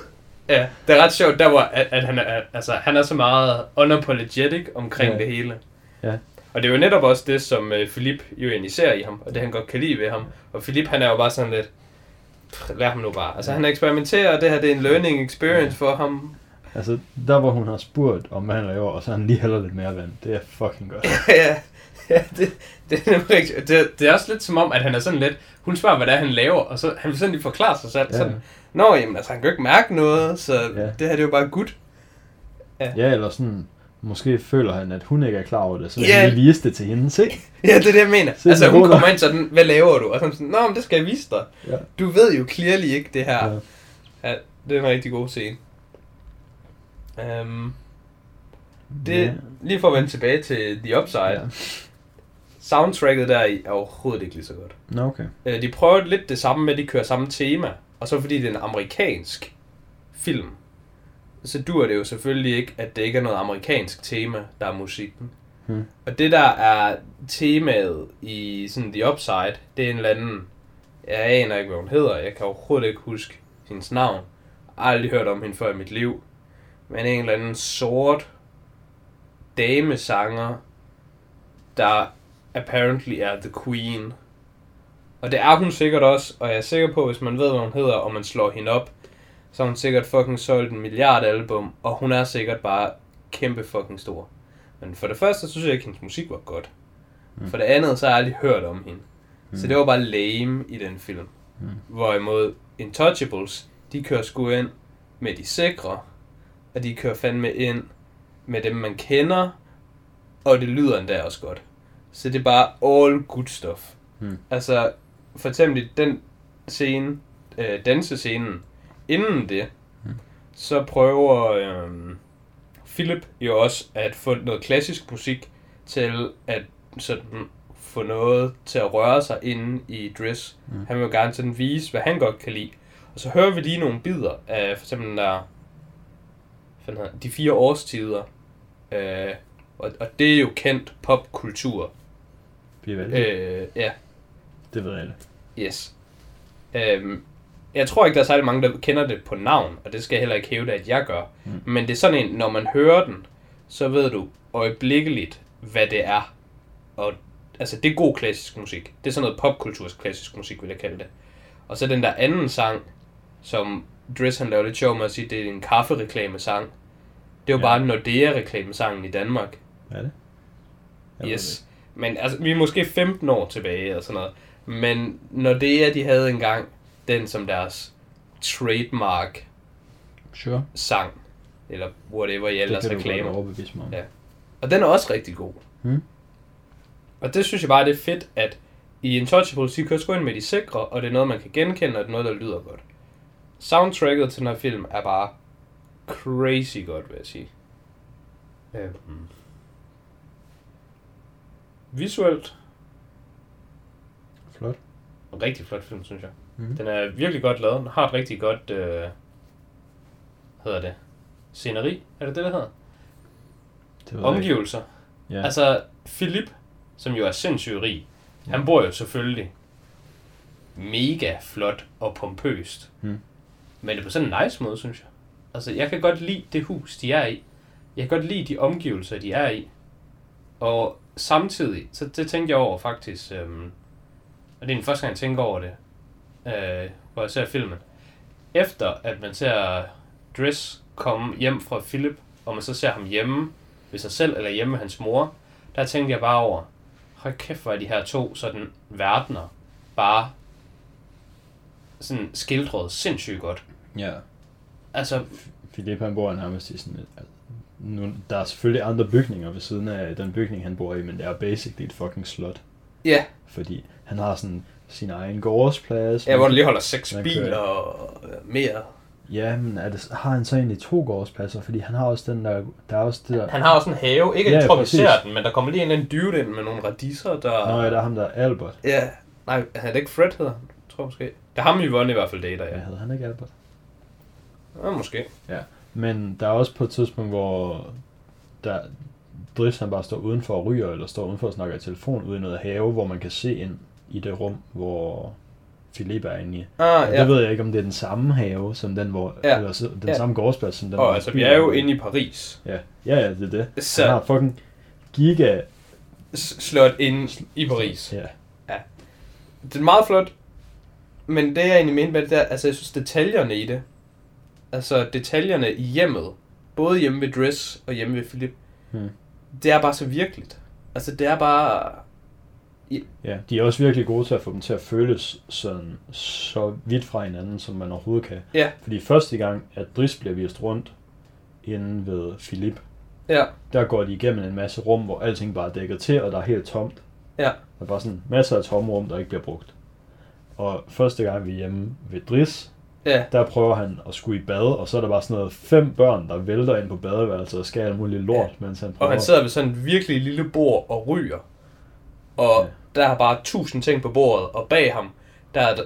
Ja, det er ret sjovt, der hvor at, at han, er, altså, han er så meget unapologetic omkring Ja. det hele. Ja. Og det er jo netop også det, som uh, Philip jo egentlig ser i ham, og det han godt kan lide ved ham. Og Philip, han er jo bare sådan lidt, "Pff, lad ham nu bare. Altså, Ja. han eksperimenterer, og det her det er en learning experience for ham. Altså, der hvor hun har spurgt om, hvad han laver, og så han lige hælder lidt mere vand. Det er fucking godt. <laughs> ja, ja det, det er rigtigt. Det, det er også lidt som om, at han er sådan lidt, hun spørger, hvad det er, han laver, og så han vil sådan lige forklare sig selv. Ja. Sådan, Nå, jamen altså, han kan jo ikke mærke noget, så Ja. det her det er jo bare godt. Ja, eller sådan, måske føler han, at hun ikke er klar over det, så yeah. han vil vise det til hende. Se, <laughs> Ja, det er det, jeg mener. Se, altså, hun kommer ind sådan, hvad laver du? Og sådan sådan, nå, men det skal jeg vise dig. Ja. Du ved jo clearly ikke det her. Ja. Ja, det er en rigtig god scene. Um, Det, Ja. lige for at vende tilbage til The Upside. Ja. Soundtracket der er overhovedet ikke lige så godt. Nå, okay. Øh, De prøver lidt det samme med, at de kører samme tema. Og så fordi det er en amerikansk film, så dur det jo selvfølgelig ikke, at det ikke er noget amerikansk tema, der er musikken. Hmm. Og det der er temaet i sådan The Upside, det er en eller anden, jeg aner ikke, hvad hun hedder, jeg kan overhovedet ikke huske hendes navn. Jeg har aldrig hørt om hende før i mit liv. Men en eller anden sort damesanger, der apparently er The Queen. Og det er hun sikkert også, og jeg er sikker på, hvis man ved, hvad hun hedder, og man slår hende op, så har hun sikkert fucking solgt en milliard album, og hun er sikkert bare kæmpe fucking stor. Men for det første, så synes jeg ikke, at hendes musik var godt. Mm. For det andet, så har jeg aldrig hørt om hende. Mm. Så det var bare lame i den film. Mm. Hvorimod Intouchables, de kører sgu ind med de sikre, og de kører fandme ind med dem, man kender, og det lyder endda også godt. Så det er bare all good stuff. Mm. Altså, for eksempel den scene, øh, dansescenen, inden det, Mm. så prøver øh, Philip jo også at få noget klassisk musik til at sådan få noget til at røre sig inde i Dress. Mm. Han vil jo gerne sådan vise, hvad han godt kan lide. Og så hører vi lige nogle bidder af for eksempel der, den? de fire årstider. Øh, og, og det er jo kendt popkultur. Øh, ja, Det ved ikke. yes. Øhm, jeg tror ikke, der er særlig mange, der kender det på navn, og det skal jeg heller ikke hæve det, at jeg gør. Mm. Men det er sådan en, når man hører den, så ved du øjeblikkeligt, hvad det er. Og altså, det er god klassisk musik. Det er sådan noget popkulturs klassisk musik, vil jeg kalde det. Og så den der anden sang, som Driss han laver lidt sjov med at sige, det er en kaffereklamesang. Det jo Ja. bare Nordea-reklamesangen i Danmark. Er det? Jeg Yes. Men altså, vi er måske 15 år tilbage og sådan noget. Men Nordea, de havde engang den som deres trademark det. Sure. sang. Eller whatever Det ellers kan du godt reklamer. mig om. Ja. Og den er også rigtig god. Hmm. Og det synes jeg bare, det er fedt, at i Intouchables, de kører sgu ind med de sikre, og det er noget, man kan genkende, og det er noget, der lyder godt. Soundtracket til den her film er bare crazy godt, vil jeg sige. Øhm. Visuelt, Flot. en rigtig flot film, synes jeg. Mm. Den er virkelig godt lavet. Den har et rigtig godt, øh, hedder det, sceneri, er det det, der hedder? Det. Omgivelser. Ja. Altså, Philip, som jo er sindssygt rig, Ja. han bor jo selvfølgelig mega flot og pompøst. Hmm. Men det er på sådan en nice måde, synes jeg. Altså, jeg kan godt lide det hus, de er i. Jeg kan godt lide de omgivelser, de er i. Og samtidig, så det tænkte jeg over faktisk, øhm, og det er den første gang, jeg tænker over det, øh, hvor jeg ser filmen. Efter at man ser Driss komme hjem fra Philip, og man så ser ham hjemme ved sig selv, eller hjemme med hans mor, der tænkte jeg bare over, hold kæft, hvor er de her to sådan verdener bare sådan skildret sindssygt godt. ja. Altså, Philip han bor nærmest i sådan et, nu, der er selvfølgelig andre bygninger ved siden af den bygning, han bor i, men det er basically et fucking slot. ja, Fordi han har sådan sin egen gårdsplads. ja hvor der lige holder seks Man biler kører- og mere. Ja, men er det, har han så egentlig to gårdspladser? Fordi han har også den der, der er også det der... Han har også en have, ikke Ja, ja, præcis. den, men der kommer lige en eller anden dyve ind med nogle radiser, der... Nå ja, der er ham der Albert. Ja, nej, er det ikke Fred hedder han? Tror jeg måske. Det er ham, Yvonne i hvert fald dater, Ja, ja. hedder han ikke Albert? Ja, måske. Men der er også på et tidspunkt, hvor der, Driss han bare står udenfor og ryger, eller står udenfor og snakker i telefon ude i noget have, hvor man kan se ind i det rum, hvor Philip er inde i. Ah, ja. det ved jeg ikke, om det er den samme have, som den, hvor, Ja. eller den Ja. samme gårdsplads, som den, Og altså, vi er jo inde i Paris. Ja, ja, ja det er det. Så Han har fucking giga... s- slået ind i Paris. Ja, Det er meget flot, men det jeg egentlig mente med det der, altså jeg synes detaljerne i det, altså detaljerne i hjemmet, både hjemme ved Driss og hjemme ved Philip, Hmm. det er bare så virkeligt. Altså det er bare, ja, de er også virkelig gode til at få dem til at føles sådan, så vidt fra hinanden, som man overhovedet kan. Ja. Fordi første gang, at Driss bliver vist rundt inde ved Philip, ja, der går de igennem en masse rum, hvor alting bare er dækket til, og der er helt tomt. Ja. Der er bare sådan masser af tomme rum, der ikke bliver brugt. Og første gang vi er hjemme ved Driss, Ja. Der prøver han at skulle i bad, og så er der bare sådan noget fem børn, der vælter ind på badeværelset og skal alt muligt lort, ja. mens han prøver. Og han sidder ved sådan et virkelig lille bord og ryger. Og ja. der er bare tusind ting på bordet, og bag ham, der er der,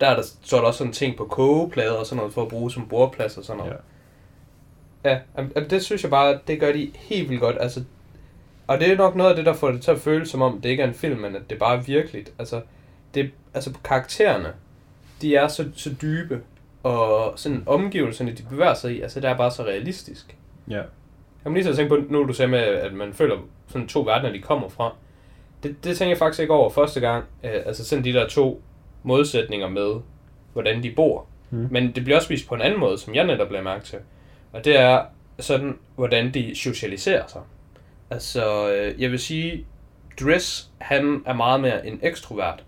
der, er der så er der også sådan ting på kogeplader og sådan noget, for at bruge som bordplads og sådan noget. Ja. Ja, jamen, det synes jeg bare, det gør de helt vildt godt. Altså, og det er nok noget af det, der får det til at føles som om, det ikke er en film, men at det bare er virkeligt. Altså, det, altså karaktererne, de er så, så dybe, og sådan omgivelserne, de bevæger sig i, altså det er bare så realistisk. Ja. Jeg må lige så tænke på, nu du sagde med, at man føler sådan to verdener, de kommer fra. Det, det tænker jeg faktisk ikke over første gang. Øh, altså sådan de der to modsætninger med, hvordan de bor. Mm. Men det bliver også vist på en anden måde, som jeg netop bliver mærke til. Og det er sådan, hvordan de socialiserer sig. Altså, øh, jeg vil sige, Dress, han er meget mere en ekstrovert.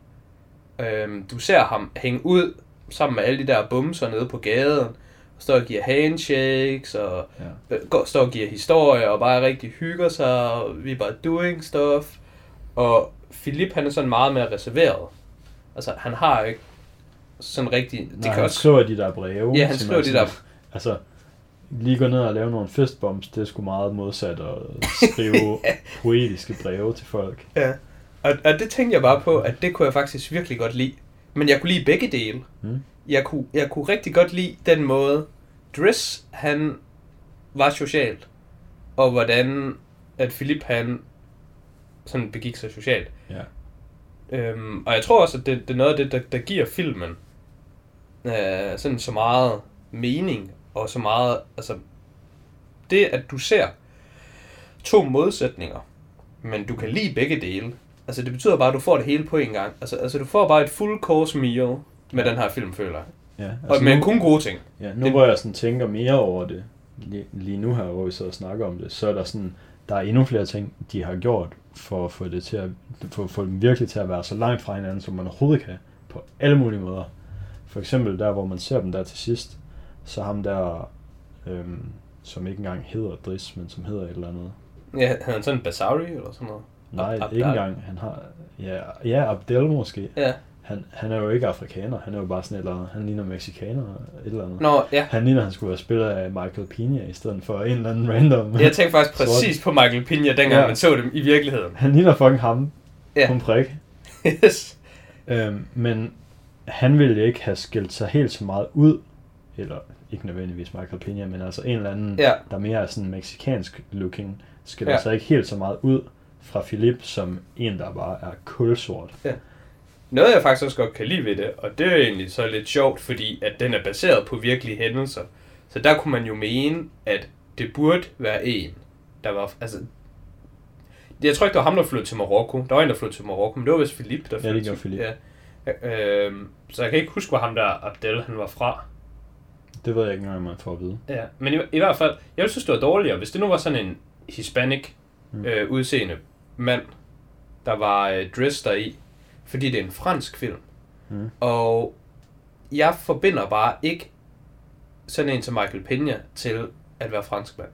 Øhm, du ser ham hænge ud sammen med alle de der bumser nede på gaden, og står og giver handshakes, og Ja. øh, går, står og giver historier, og bare rigtig hygger sig, og vi er bare doing stuff. Og Philip, han er sådan meget mere reserveret. Altså, han har ikke sådan rigtig... Det Nej, kan han også... skriver de der breve. Ja, han skriver er de der- Altså, lige gå ned og lave nogle fistbumps, det er sgu meget modsat at <laughs> skrive poetiske breve til folk. Ja. Og, og det tænkte jeg bare på, at det kunne jeg faktisk virkelig godt lide. Men jeg kunne lide begge dele. Mm. Jeg kunne, jeg kunne rigtig godt lide den måde, Driss, han var socialt. Og hvordan, at Philip, han sådan begik sig socialt. Ja. Øhm, og jeg tror også, at det, det er noget af det, der, der giver filmen øh, sådan så meget mening, og så meget, altså, det at du ser to modsætninger, men du kan lide begge dele, altså det betyder bare, at du får det hele på en gang. Altså, altså du får bare et full course meal med Ja. den her film, føler jeg. Ja, Og, men nu, kun gode ting. ja, nu det- hvor jeg sådan tænker mere over det, lige, lige nu her, hvor vi sidder og snakker om det, så er der sådan, der er endnu flere ting, de har gjort for at få det til at, for få dem virkelig til at være så langt fra hinanden, som man overhovedet kan, på alle mulige måder. For eksempel der, hvor man ser dem der til sidst, så ham der, øhm, som ikke engang hedder Driss, men som hedder et eller andet. Ja, han sådan en Basauri eller sådan noget? Nej, Ab- ikke engang. Han har, ja, ja, Abdel måske. Ja. Han, han er jo ikke afrikaner, han er jo bare sådan et eller han ligner mexikaner et eller andet. Nå, ja. Han ligner, han skulle være spillet af Michael Pena i stedet for en eller anden random. Jeg tænkte faktisk <laughs> Sort. præcis på Michael Pena, dengang Ja. man så dem i virkeligheden. Han ligner fucking ham Ja. en prik. <laughs> Yes. Øhm, men han ville ikke have skilt sig helt så meget ud, eller ikke nødvendigvis Michael Pena, men altså en eller anden, Ja. der mere er sådan meksikansk looking, skiller Ja. sig ikke helt så meget ud fra Philip som en, der bare er kulsort. Noget jeg faktisk også godt kan lide ved det, og det er egentlig så lidt sjovt, fordi at den er baseret på virkelige hændelser. Så der kunne man jo mene, at det burde være en, der var... Altså, jeg tror ikke, det var ham, der flyttede til Marokko. Der var en, der flyttede til Marokko, men det var vist Philip, der det flyttede gjorde til... Philip. Ja. Øhm, så jeg kan ikke huske, hvor ham der Abdel han var fra. Det ved jeg ikke engang, om man får at vide. Ja, men i, i hvert fald, jeg ville synes, det var dårligere, hvis det nu var sådan en hispanic Mm. øh, udseende mand, der var øh, dressed der i, fordi det er en fransk film. Mm. Og jeg forbinder bare ikke sådan en som Michael Pena til at være fransk mand.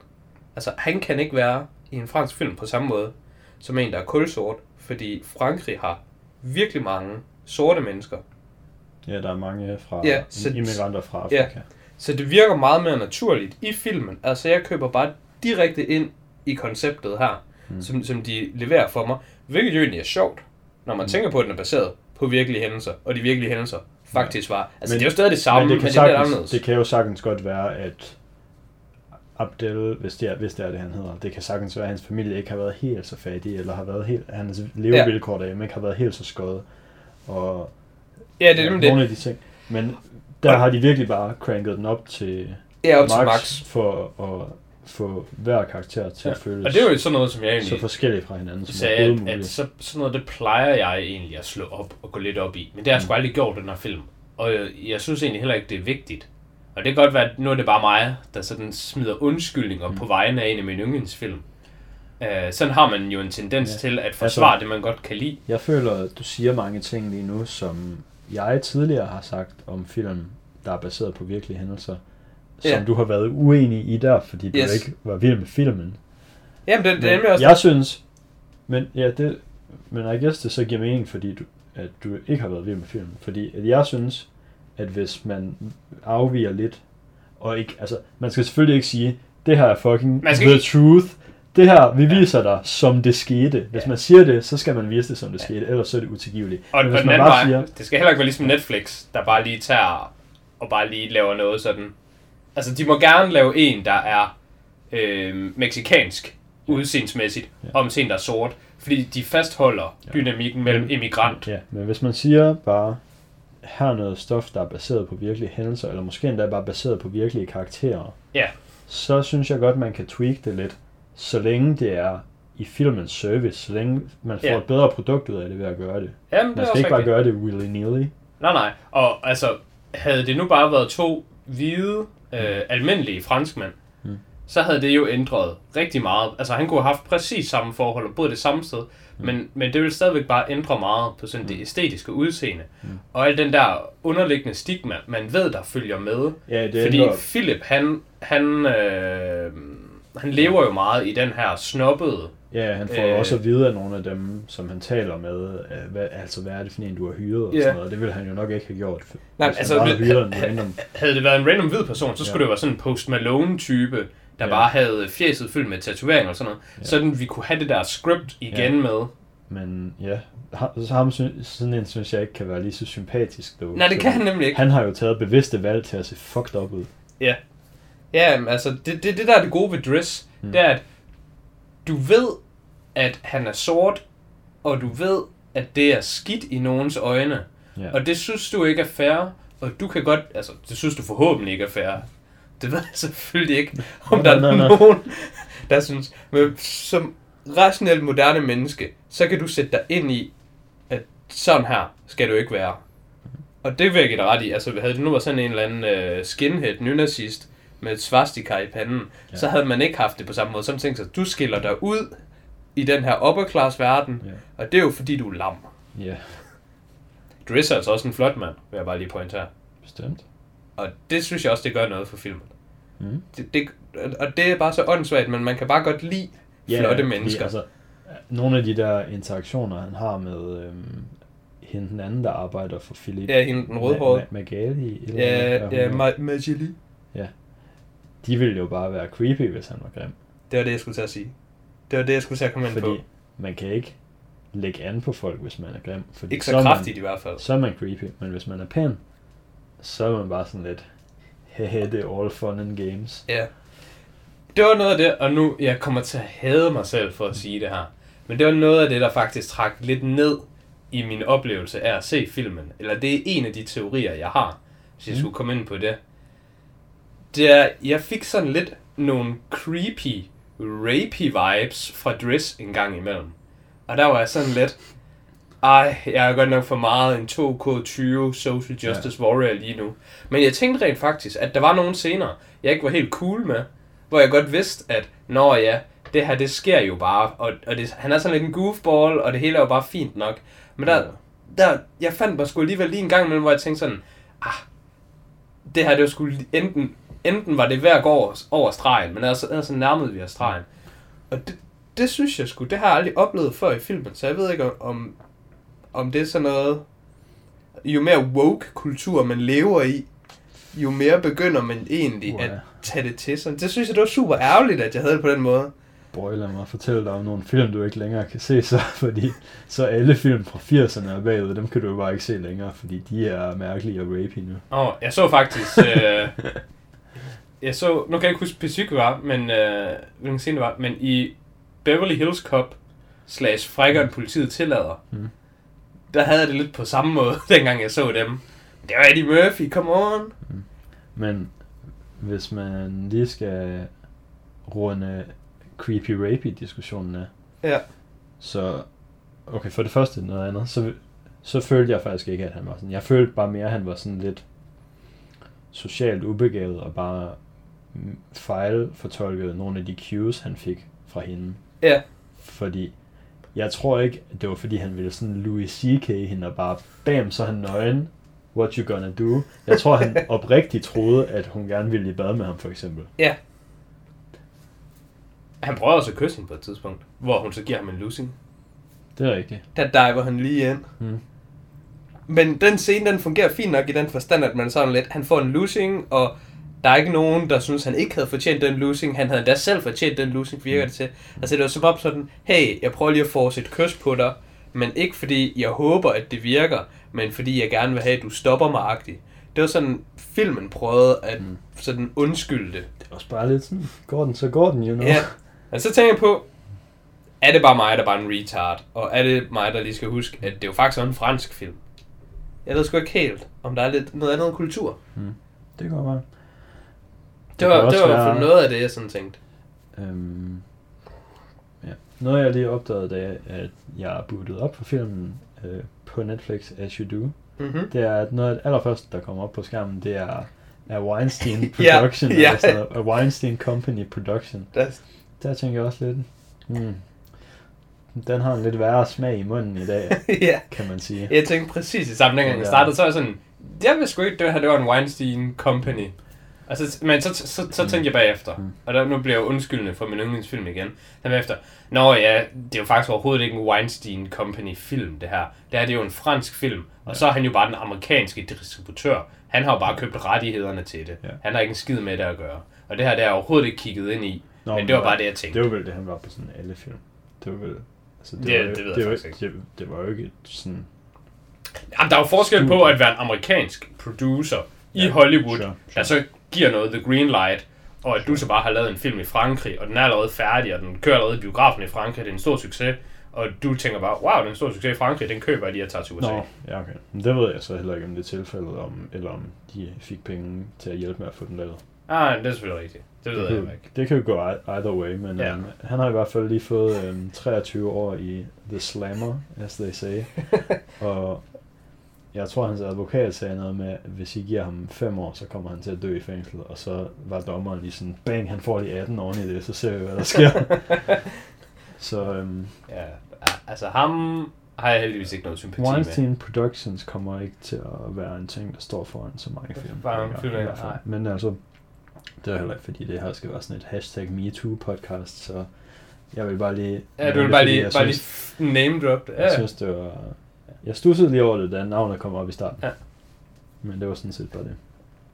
Altså, han kan ikke være i en fransk film på samme måde, som en, der er kulsort, fordi Frankrig har virkelig mange sorte mennesker. Ja, der er mange fra Ja, ja, så- immigranter fra ja. Afrika. Så det virker meget mere naturligt i filmen. Altså, jeg køber bare direkte ind i konceptet her, mm. som, som de leverer for mig. Hvilket jo egentlig er sjovt, når man Mm. tænker på, at den er baseret på virkelige hændelser, og de virkelige hændelser faktisk var. Altså, Men- det er jo stadig det samme, men men det kan, det lidt sagtens, anderledes. det kan jo sagtens godt være, at Abdel, hvis det, er, hvis det er det, han hedder, det kan sagtens være, at hans familie ikke har været helt så fattig, eller har været helt, hans levevilkår derhjemme ikke har været helt så skøde, og Ja, det er nemlig nogle det. af de ting. Men der har de virkelig bare cranket den op til Ja, op til max, max. for at få hver karakter til Ja. at føles Og det er jo sådan noget, som jeg så egentlig forskellige fra hinanden som sagde, at, at så, sådan noget, det plejer jeg egentlig at slå op og gå lidt op i. Men det har jeg sgu Mm. aldrig gjort den her film. Og jeg, jeg synes egentlig heller ikke, det er vigtigt. Og det kan godt være, at nu er det bare mig, der sådan smider undskyldninger Mm. på vegne af en af mine yndlingsfilm. Uh, sådan har man jo en tendens Ja. ja. til at forsvare altså, det, man godt kan lide. Jeg føler, at du siger mange ting lige nu, som jeg tidligere har sagt om film, der er baseret på virkelige hændelser, som Ja. du har været uenig i der, fordi du Yes. ikke var vild med filmen. Jamen, det, det er også... jeg synes, men ja, det, men I guess det så giver mening, fordi du, at du ikke har været vild med filmen. Fordi at jeg synes, at hvis man afviger lidt, og ikke, altså, man skal selvfølgelig ikke sige, det her er fucking Man skal the ikke- truth. Det her, vi viser dig, som det skete. Hvis man siger det, så skal man vise det, som det skete, ellers så er det utilgiveligt. Og, Men hvis man bare vej, siger, det skal heller ikke være ligesom Netflix, der bare lige tager og bare lige laver noget sådan. Altså, de må gerne lave en, der er øh, meksikansk udseendsmæssigt, Ja. om en, der er sort. Fordi de fastholder Ja. dynamikken mellem immigrant. Ja, men hvis man siger bare, her er noget stof, der er baseret på virkelige hændelser, eller måske endda bare baseret på virkelige karakterer, Ja. så synes jeg godt, man kan tweak det lidt, så længe det er i filmens service, så længe man får Ja. et bedre produkt ud af det ved at gøre det. Jamen, det Man skal ikke bare rigtigt. gøre det willy-nilly. Nej, nej. Og altså, havde det nu bare været to hvide, øh, almindelige franskmænd, Mm. mm. så havde det jo ændret rigtig meget. Altså, han kunne have haft præcis samme forhold og boet det samme sted, mm. men, men det ville stadigvæk bare ændre meget på sådan det æstetiske udseende. Mm. Mm. Og al den der underliggende stigma, man ved, der følger med. Ja, det Fordi ændrer- Philip, han, han, øh, han lever jo meget i den her snobbede Ja, han får øh, også at vide af nogle af dem, som han taler med, øh, hvad, altså hvad er det for en, du har hyret og Ja. sådan noget. Det ville han jo nok ikke have gjort, hvis Nej, han altså, bare havde men- hyret en random. Havde det været en random hvid person, så skulle Ja. det være sådan en Post Malone-type, der Ja. bare havde fjeset fyldt med tatoveringer og sådan noget. Ja. Sådan vi kunne have det der script igen Ja. med. Men ja, så ham, sådan en synes jeg ikke kan være lige så sympatisk. Dog. Nej, det kan han nemlig ikke. Han har jo taget bevidste valg til at se fucked up ud. Ja, men altså, det, det, det der er det gode ved Dress, Mm. mm. det er, at du ved, at han er sort, og du ved, at det er skidt i nogens øjne. Ja. Og det synes du ikke er fair, og du kan godt, altså, det synes du forhåbentlig ikke er fair. Det ved jeg selvfølgelig ikke, om der nej, er nej. nogen, der synes. Men som rationelt moderne menneske, så kan du sætte dig ind i, at sådan her skal du ikke være. Og det vil jeg give dig ret i. Altså, havde det nu været sådan en eller anden uh, skinhead, nynazist, med et svastika i panden, Ja. så havde man ikke haft det på samme måde. Så tænkte sig, du skiller dig ud i den her upper class verden, Ja. og det er jo fordi, du er lam. ja, Dress er altså også en flot mand, vil jeg bare lige pointere. bestemt. Og det synes jeg også, det gør noget for filmen. Mm. Det, det, og det er bare så åndssvagt, men man kan bare godt lide flotte mennesker. altså, nogle af de der interaktioner, han har med øhm, hende den anden, der arbejder for Philip. Ja, hende den rødhårede. Ma- Ma- Magali, eller Ja, ja, hedder. Ma- Majili. De ville jo bare være creepy, hvis han var grim. Det var det, jeg skulle til at sige. Det var det, jeg skulle til at komme ind Fordi på. man kan ikke lægge an på folk, hvis man er grim. Fordi Ikke så man- kraftigt i hvert fald. så er man creepy, men hvis man er pæn, så er man bare sådan lidt, hehe, det er all fun and games. Ja. Det var noget af det, og nu jeg kommer til at hade mig selv for at sige det her. Men det var noget af det, der faktisk trak lidt ned i min oplevelse af at se filmen. Eller det er en af de teorier, jeg har, hvis jeg Mm. skulle komme ind på det. Det er, jeg fik sådan lidt nogle creepy, rapey vibes fra Dress en gang imellem. Og der var jeg sådan lidt, ej, jeg er godt nok for meget en 2K20 social justice ja. warrior lige nu. Men jeg tænkte rent faktisk, at der var nogle scener, jeg ikke var helt cool med, hvor jeg godt vidste, at når ja, det her, det sker jo bare, og, og det, han er sådan lidt en goofball, og det hele er jo bare fint nok. Men der, der jeg fandt mig sgu alligevel lige en gang imellem, hvor jeg tænkte sådan, ah, det her, det var sgu enten, enten var det ved at gå over, over stregen, men altså, altså nærmede vi os stregen. Og det, det synes jeg sgu, det har jeg aldrig oplevet før i filmen, så jeg ved ikke om, om det er sådan noget, jo mere woke kultur man lever i, jo mere begynder man egentlig Uha. at tage det til sig. Det synes jeg, det var super ærgerligt, at jeg havde det på den måde. Boy, lad mig fortælle dig om nogle film, du ikke længere kan se så, <laughs> fordi så alle film fra 80'erne er bagud, dem kan du jo bare ikke se længere, fordi de er mærkelige og rapey nu. Åh, oh, jeg så faktisk... øh, <laughs> jeg så... Nu kan jeg ikke huske det var, men... Øh, hvilken scene det var, men i Beverly Hills Cop slash frækkeren politiet tillader, Mm. der havde jeg det lidt på samme måde, <laughs> dengang jeg så dem. Det var Eddie Murphy, come on! Men hvis man lige skal runde creepy rapey diskussionen af, Ja. så okay, for det første noget andet, så, så følte jeg faktisk ikke, at han var sådan. Jeg følte bare mere, at han var sådan lidt socialt ubegavet og bare mm, fejlfortolkede nogle af de cues, han fik fra hende. Ja. Fordi jeg tror ikke, at det var fordi, han ville sådan Louis C.K. hende og bare, bam, så han nøgen. What you gonna do? Jeg tror, han <laughs> oprigtigt troede, at hun gerne ville i bad med ham, for eksempel. Han prøver også at kysse hende på et tidspunkt, hvor hun så giver ham en losing. Det er rigtigt. Der diver han lige ind. Mm. Men den scene, den fungerer fint nok i den forstand, at man sådan lidt, han får en losing, og der er ikke nogen, der synes, han ikke havde fortjent den losing. Han havde endda selv fortjent den losing, virker det til. Altså det var som om sådan, hey, jeg prøver lige at få et kys på dig, men ikke fordi jeg håber, at det virker, men fordi jeg gerne vil have, at du stopper mig agtigt. Det var sådan, filmen prøvede at Mm. sådan undskylde det. Det er også bare lidt sådan, går den, så går den, you know. Ja. Og så tænker jeg på, er det bare mig, der bare er en retard? Og er det mig, der lige skal huske, at det jo faktisk er en fransk film? Jeg ved sgu ikke helt, om der er lidt noget andet kultur. Det går bare. Det var, det var være- noget af det, jeg sådan tænkte. Øhm, ja. Noget jeg lige opdagede, da at jeg bootede op for filmen øh, på Netflix, As You Do, Mm-hmm. det er, at noget af det allerførste, der kommer op på skærmen, det er, er Weinstein Ja, <laughs> Production, ja. eller sådan noget, Weinstein Company Production. Der, Der tænker jeg også lidt, hmm, den har en lidt værre smag i munden i dag, <laughs> ja, kan man sige. jeg tænkte præcis i samme dengang jeg Ja. startede, så jeg sådan, jeg vidste sgu ikke, det her det var en Weinstein Company. Altså, men så, så, så, Mm. tænkte jeg bagefter, Mm. og der, nu bliver jeg undskyldende for min yndlingsfilm igen. Den efter, nå ja, det er jo faktisk overhovedet ikke en Weinstein Company film, det her. Det her det er jo en fransk film, og så er han jo bare den amerikanske distributør. Han har jo bare købt rettighederne til det. Ja. Han har ikke en skid med det at gøre. Og det her, det er jeg overhovedet ikke kigget ind i. Nå, men det var bare det, jeg tænkte. Det var vel det, han var på sådan alle film. Det var vel... Altså, Ja, var, jo- det ved det var, faktisk Det, det var jo ikke sådan... Jamen, der er jo forskel på at være en amerikansk producer i Ja, Hollywood, sure, der så giver noget the green light, og at du så bare har lavet en film i Frankrig, og den er allerede færdig, og den kører allerede i biografen i Frankrig, det er en stor succes, og du tænker bare, wow, det er en stor succes i Frankrig, den køber jeg lige at tage til USA. Nå, ja okay. Men det ved jeg så heller ikke, om det er tilfældet, om, eller om de fik penge til at hjælpe med at få den lavet. Ah, det er selvfølgelig rigtigt. Det ved det, jeg kan, ikke. det kan jo gå ei- either way, men Ja. ja. um, han har i hvert fald lige fået um, 23 år i The Slammer, as they say. <laughs> og jeg tror, hans advokat sagde noget med, at hvis I giver ham 5 år, så kommer han til at dø i fængsel. Og så var dommeren lige sådan, bang, han får lige 18 år i det, så ser vi, hvad der sker. <laughs> så um, Ja, altså ham har jeg heldigvis ikke noget sympati med. Weinstein Productions kommer ikke til at være en ting, der står foran så mange film. Bare en film, nej. Men altså, det er heller ikke, fordi det her skal være sådan et hashtag MeToo-podcast, så jeg vil bare lige... Ja, du vil bare lige, bare lige name drop det. Jeg synes, det var... Jeg stussede lige over det, da navnet kom op i starten. Ja. Men det var sådan set bare det.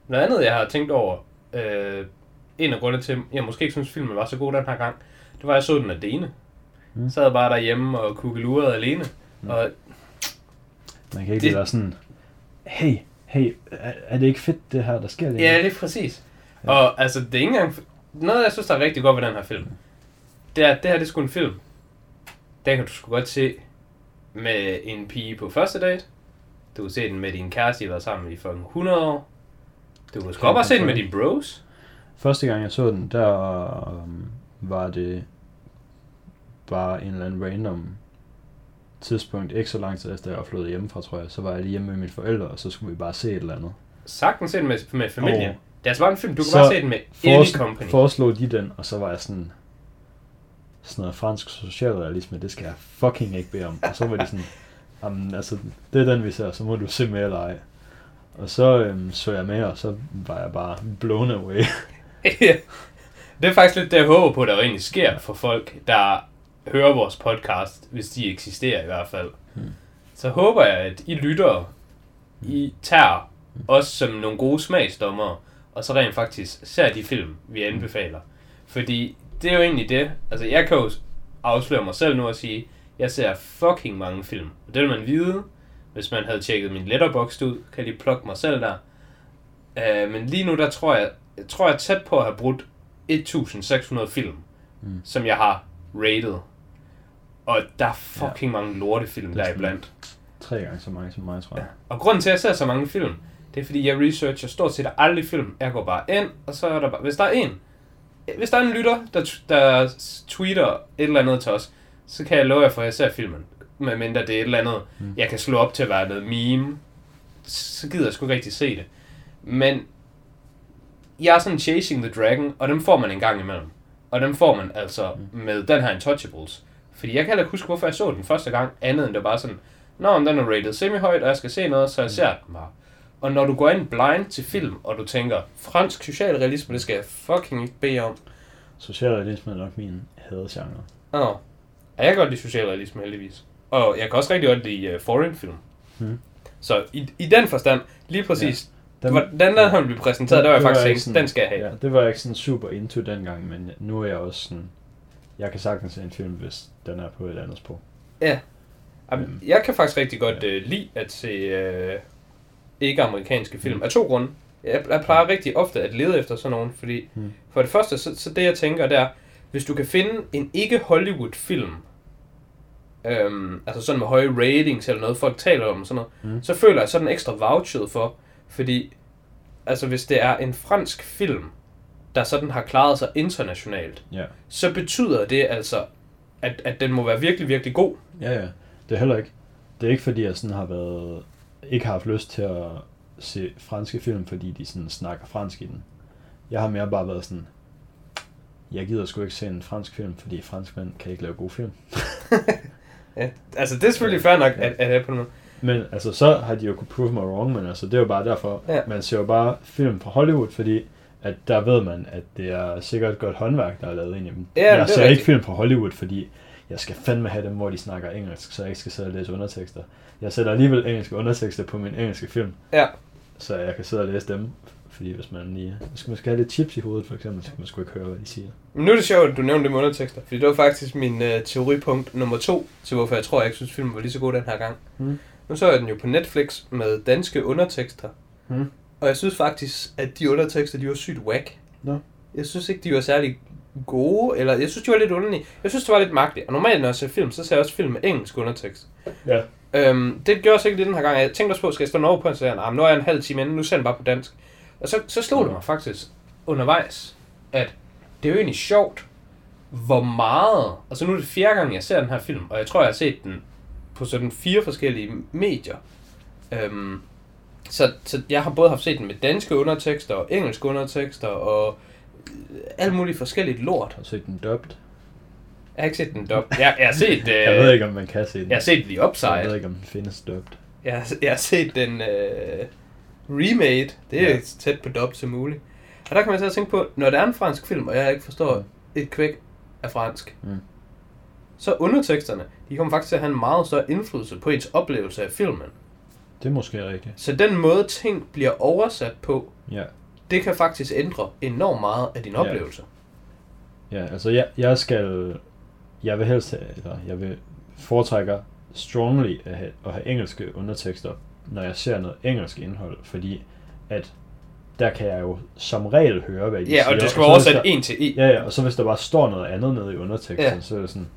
Noget andet, jeg har tænkt over, øh, en af grundene til, at jeg måske ikke synes, filmen var så god den her gang, det var, at jeg så den alene. Mm. Sad bare derhjemme og kugelurede alene. Mm. Og Man kan ikke Det- være sådan... Hey, hey, er, er det ikke fedt, det her, der sker lige nu?" ja, det er præcis. Ja. Og altså, det er ikke engang... Noget, jeg synes, der er rigtig godt ved den her film, det er, at det her det er sgu en film. Den kan du sgu godt se med en pige på første date. Du kan se den med din kæreste, I har været sammen i fucking 100 år. Du kan sgu godt bare se den med dine bros. Første gang jeg så den, der um, var det bare en eller anden random tidspunkt, ikke så lang tid efter jeg var flyttet hjemmefra, tror jeg. Så var jeg lige hjemme med mine forældre, og så skulle vi bare se et eller andet. Sagtens se den med, med familien. Og- Det er altså bare en film, du kan bare se den med any Foresl- company. foreslog de den, og så var jeg sådan, sådan noget fransk socialrealisme, det skal jeg fucking ikke bede om. Og så var de sådan, Jamen, altså, det er den, vi ser, så må du se med eller ej. Og så øhm, så jeg med, og så var jeg bare blown away. <laughs> Det er faktisk lidt det, jeg håber på, der egentlig sker for folk, der hører vores podcast, hvis de eksisterer i hvert fald. Hmm. Så håber jeg, at I lyttere, I tager os som nogle gode smagsdommere, og så rent faktisk ser de film, vi anbefaler. Fordi det er jo egentlig det, altså jeg kan jo afsløre mig selv nu og sige, jeg ser fucking mange film. Og det vil man vide, hvis man havde tjekket min letterbox ud, kan de plukke mig selv der. Uh, men lige nu, der tror jeg, jeg tror jeg er tæt på at have brudt 1600 film, Mm. som jeg har rated. Og der er fucking ja. mange lortefilm er der iblandt. Tre gange så mange som mig, tror jeg. Og grunden til, at jeg ser så mange film, det er fordi, jeg researcher stort set aldrig film. Jeg går bare ind, og så er der bare... Hvis der er en, hvis der er en lytter, der, der tweeter et eller andet til os, så kan jeg love jer for, at jeg ser filmen. Medmindre det er et eller andet, Mm. jeg kan slå op til at være noget meme. Så gider jeg sgu ikke rigtig se det. Men jeg er sådan Chasing the Dragon, og dem får man en gang imellem. Og dem får man altså Mm. med den her Untouchables. Fordi jeg kan heller ikke huske, hvorfor jeg så den første gang, andet end det bare sådan, Nå, men den er rated semi-højt, og jeg skal se noget, så jeg Mm. ser den bare. Og når du går ind blind til film, og du tænker, fransk socialrealisme, det skal jeg fucking ikke bede om. Socialrealisme er nok min hadegenre. Åh, oh. jeg kan godt lide socialrealisme heldigvis. Og jeg kan også rigtig godt lide uh, foreign film. Mm. Så i, i den forstand, lige præcis, ja. Den, den, den han blev præsenteret, Den- der var jeg det var faktisk tænkt, den skal jeg have. Ja, det var jeg ikke sådan super into dengang, men nu er jeg også sådan... Jeg kan sagtens se en film, hvis den er på et andet sprog. Jamen, Øhm. jeg kan faktisk rigtig godt øh, lide at se øh, ikke-amerikanske film. Af to grunde. Jeg, jeg plejer rigtig ofte at lede efter sådan nogen, fordi Mm. for det første, så, så det jeg tænker, det er, hvis du kan finde en ikke-Hollywood-film, øhm, altså sådan med høje ratings eller noget, folk taler om sådan noget, Mm. så føler jeg sådan ekstra vouchet for, fordi altså hvis det er en fransk film, der sådan har klaret sig internationalt, Ja. så betyder det altså, at, at den må være virkelig, virkelig god. Ja, ja. Det er heller ikke. Det er ikke fordi, jeg sådan har været... Ikke har haft lyst til at se franske film, fordi de sådan snakker fransk i den. Jeg har mere bare været sådan... Jeg gider sgu ikke se en fransk film, fordi franskmænd kan ikke lave gode film. <laughs> Ja, altså det er selvfølgelig fair nok, Ja. at, at have på noget. Men altså, så har de jo kunne prove mig wrong, men altså, det er jo bare derfor, Ja. man ser jo bare film fra Hollywood, fordi at der ved man, at det er sikkert godt håndværk, der er lavet ind i dem. Ja, jeg ser rigtigt. ikke film fra Hollywood, fordi jeg skal fandme have dem, hvor de snakker engelsk, så jeg ikke skal sidde og læse undertekster. Jeg sætter alligevel engelske undertekster på min engelske film, Ja, så jeg kan sidde og læse dem. Fordi hvis man lige... Hvis man skal have lidt chips i hovedet, for eksempel, så kan man sgu ikke høre, hvad de siger. men nu er det sjovt, at du nævnte det med undertekster, fordi det var faktisk min øh, teoripunkt nummer to, til hvorfor jeg tror, jeg ikke synes, filmen var lige så god den her gang. Mm. Nu så jeg den jo på Netflix med danske undertekster, Mm. og jeg synes faktisk, at de undertekster, de var sygt whack. Nå. Jeg synes ikke, de var særlig gode, eller jeg synes, de var lidt underlige. Jeg synes, det var lidt mærkeligt. Og normalt, når jeg ser film, så ser jeg også film med engelsk undertekst. Ja. Øhm, det gjorde jeg så ikke lige den her gang. Jeg tænkte også på, skal jeg stå over på, og sige, nah, nu er jeg en halv time inde, nu sender jeg bare på dansk. Og så, så slog det mig faktisk undervejs, at det er jo egentlig sjovt, hvor meget... Altså nu er det fjerde gang, jeg ser den her film, og jeg tror, jeg har set den på sådan fire forskellige medier. Øhm, så, så jeg har både haft set den med danske undertekster og engelske undertekster og alt muligt forskelligt lort. Har du set den dubbed? Jeg har ikke set den dub. Jeg, jeg har set... Øh, <laughs> Jeg ved ikke, om man kan se den. Jeg har set The jeg Upside. ved ikke, om den findes dubbed. Jeg, har- jeg har set den øh, remade. Det er Ja. tæt på dub som muligt. Og der kan man så tænke på, når det er en fransk film, og jeg ikke forstår Mm. et kvæk af fransk, Mm. så underteksterne, de kommer faktisk til at have en meget større indflydelse på ens oplevelse af filmen. Det er måske rigtigt. Så den måde, ting bliver oversat på, Ja. det kan faktisk ændre enormt meget af din Ja. oplevelse. Ja, altså jeg, jeg skal... Jeg vil helst have, eller jeg vil foretrækker strongly at have, at have engelske undertekster, når jeg ser noget engelsk indhold, fordi at der kan jeg jo som regel høre, hvad de siger. Ja, og det skal være oversat der- en til en. Ja, ja, og så hvis der bare står noget andet nede i underteksten, Ja. så er det sådan,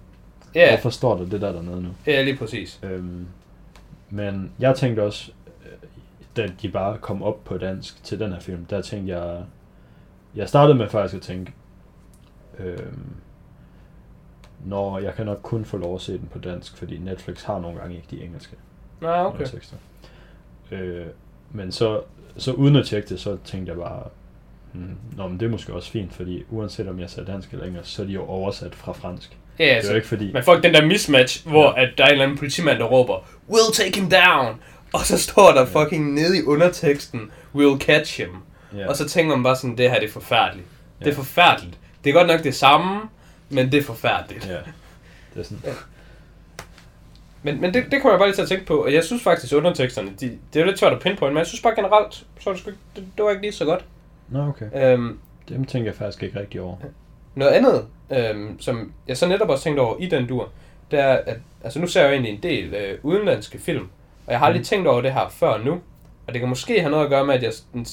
Ja, hvorfor står der det der dernede nu? ja lige præcis. Øhm, men jeg tænkte også, øh, da de bare kom op på dansk til den her film, der tænkte jeg, jeg startede med faktisk at tænke, øhm, når jeg kan nok kun få lov at se den på dansk, fordi Netflix har nogle gange ikke de engelske Nå, okay. undertekster. Øh, men så, så uden at tjekke det, så tænkte jeg bare, hmm, Nå, men det er måske også fint, fordi uanset om jeg ser dansk eller engelsk, så er de jo oversat fra fransk. Ja, Det er altså, jo ikke fordi... Man får ikke den der mismatch, hvor Ja. at der er en eller anden politimand, der råber, We'll take him down! Og så står der fucking nede i underteksten, We'll catch him. Ja, Og så tænker man bare sådan, det her det er forfærdeligt. Det Ja. er forfærdeligt. Det er godt nok det samme, men det er forfærdeligt. ja, det er sådan, Men, men det, det kommer jeg bare lige til at tænke på, og jeg synes faktisk, at underteksterne, de, det er jo lidt svært at pinpoint, men jeg synes bare generelt, så det, sgu ikke, det, det var ikke lige så godt. Nå, okay. Øhm, Dem tænker jeg faktisk ikke rigtig over. Noget andet, øhm, som jeg så netop også tænkte over i den dur, det er, at altså nu ser jeg jo egentlig en del øh, udenlandske film, og jeg har aldrig Mm. tænkt over det her før nu, og det kan måske have noget at gøre med, at jeg, den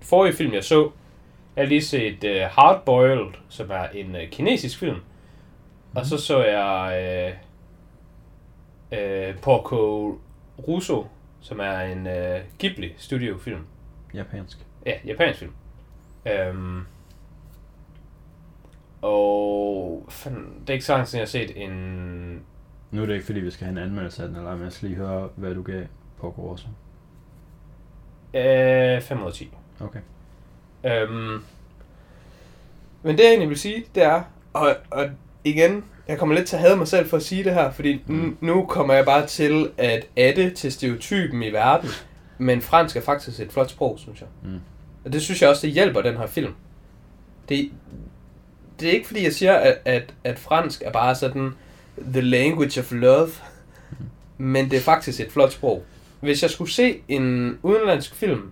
forrige film, jeg så, jeg har lige set øh, Hardboiled, som er en øh, kinesisk film, og så så jeg øh, øh, Porco Russo, som er en øh, Ghibli studiofilm. Japansk. Ja, japansk film. Øhm, og fanden, det er ikke så lang tid, siden, jeg har set en... Nu er det ikke fordi, vi skal have en anmeldelse af den, eller men jeg skal lige høre, hvad du gav på også. Øh, 5 ud af 10. Okay. Øhm, men det jeg egentlig vil sige, det er, og, og igen, jeg kommer lidt til at hade mig selv for at sige det her, fordi Mm. mm. nu kommer jeg bare til at adde til stereotypen i verden, men fransk er faktisk et flot sprog, synes jeg. Mm. Og det synes jeg også, det hjælper den her film. Det, det er ikke fordi, jeg siger, at, at, at fransk er bare sådan the language of love, men det er faktisk et flot sprog. hvis jeg skulle se en udenlandsk film,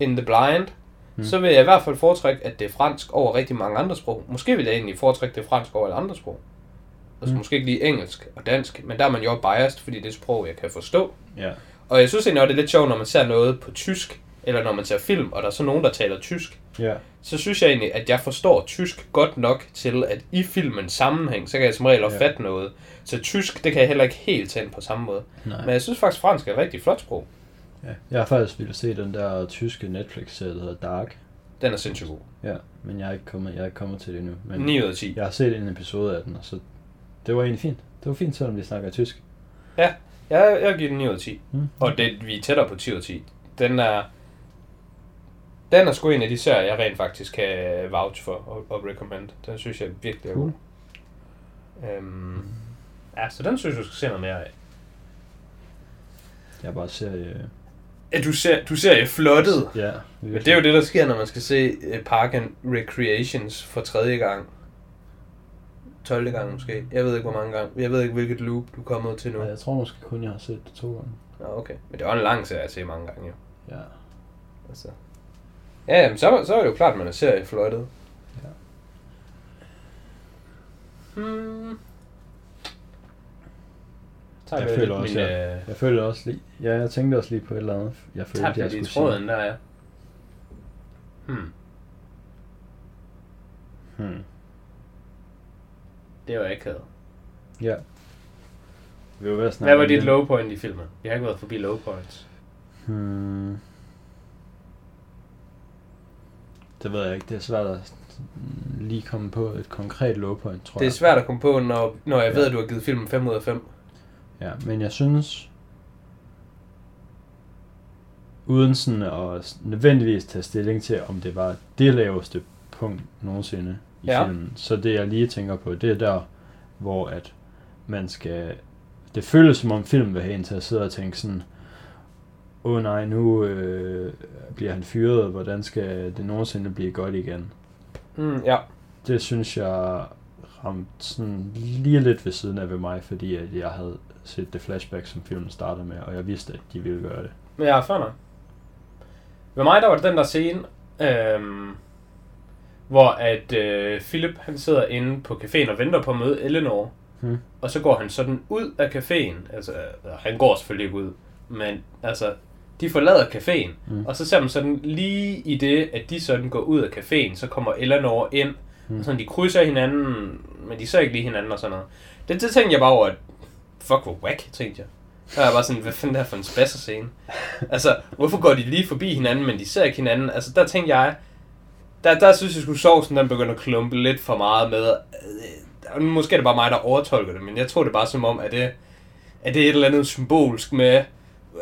In the Blind, Mm. så vil jeg i hvert fald foretrække, at det er fransk over rigtig mange andre sprog. Måske vil jeg egentlig foretrække det fransk over alle andre sprog. Altså Mm. måske ikke lige engelsk og dansk, men der er man jo biased, fordi det er sprog, jeg kan forstå. Ja. Og jeg synes egentlig også, det er lidt sjovt, når man ser noget på tysk, eller når man ser film, og der er så nogen, der taler tysk. Ja. Så synes jeg egentlig, at jeg forstår tysk godt nok til, at i filmens sammenhæng, så kan jeg som regel opfatte noget. Så tysk, det kan jeg heller ikke helt tage ind på samme måde. Nej. Men jeg synes faktisk, fransk er et rigtig flot sprog. Ja. Jeg har faktisk ville se den der tyske Netflix-serie, der hedder Dark. Den er sindssygt god. Ja, men jeg er ikke kommet, jeg er ikke kommet til det endnu. Men 9 ud af 10. jeg har set en episode af den, og så det var egentlig fint. Det var fint, selvom de snakker tysk. Jeg, jeg giver den 9 ud af 10. Mm. Og det, vi er tættere på 10 ud af 10. Den er... Den er sgu en af de serier, jeg rent faktisk kan vouch for og, og recommend. Den synes jeg virkelig er Cool. god. Øhm, ja, så den synes jeg, du skal se noget mere af. Jeg bare ser... Øh, Ja, du ser, du ser jo flottet. ja, Men det er jo det, der sker, når man skal se uh, Park and Recreations for tredje gang. 12. gang måske. Jeg ved ikke, hvor mange gange. Jeg ved ikke, hvilket loop du er kommet til nu. Ja, jeg tror måske kun, jeg har set det to gange. Nå, okay. Men det er en lang serie at se mange gange, jo. Ja. Altså. Ja, jamen, så, så er det jo klart, at man er serieflottet. Ja. Hmm. Tager Jeg føler også, min, jeg- øh, Jeg følte også lige... Ja, jeg tænkte også lige på et eller andet. Jeg følte, tabte jeg jeg skulle tråden, der er. Hmm. sige. Hmm. Det var ikke havde. Ja. Vi var ved at Hvad var dit low point i filmen? Jeg har ikke været forbi low points. Hmm. Det ved jeg ikke. Det er svært at lige komme på et konkret low point, tror Det er jeg. svært at komme på, når, når jeg Ja. ved, at du har givet filmen 5 ud af 5. Ja, men jeg synes, uden sådan at nødvendigvis tage stilling til, om det var det laveste punkt nogensinde i Ja. filmen, så det jeg lige tænker på, det er der, hvor at man skal, det føles som om filmen vil have en til at sidde og tænke sådan, åh oh, nej, nu øh, bliver han fyret, hvordan skal det nogensinde blive godt igen? Mm, ja. Det synes jeg ramte sådan lige lidt ved siden af ved mig, fordi at jeg havde set det flashback, som filmen starter med, og jeg vidste, at de ville gøre det. Men jeg er fair nok. Ved mig, der var det den der scene, øhm, hvor at øh, Philip, han sidder inde på caféen og venter på at møde Eleanor. Hmm. Og så går han sådan ud af caféen. Altså, øh, han går selvfølgelig ikke ud. Men altså, de forlader caféen. Mm. Og så ser man sådan lige i det, at de sådan går ud af caféen, så kommer Eleanor ind. Mm. Og sådan, de krydser hinanden, men de ser ikke lige hinanden og sådan noget. Det, det tænkte jeg bare over, at fuck, hvor whack, tænkte jeg. Der er jeg bare sådan, hvad fanden er det her for en spasser scene? Altså, hvorfor går de lige forbi hinanden, men de ser ikke hinanden? Altså, der tænkte jeg, der, der synes jeg sgu, sovsen den begynder at klumpe lidt for meget med. Øh, Måske er det bare mig, der overtolker det, men jeg tror det bare som om, at det, at det er et eller andet symbolsk med, øh,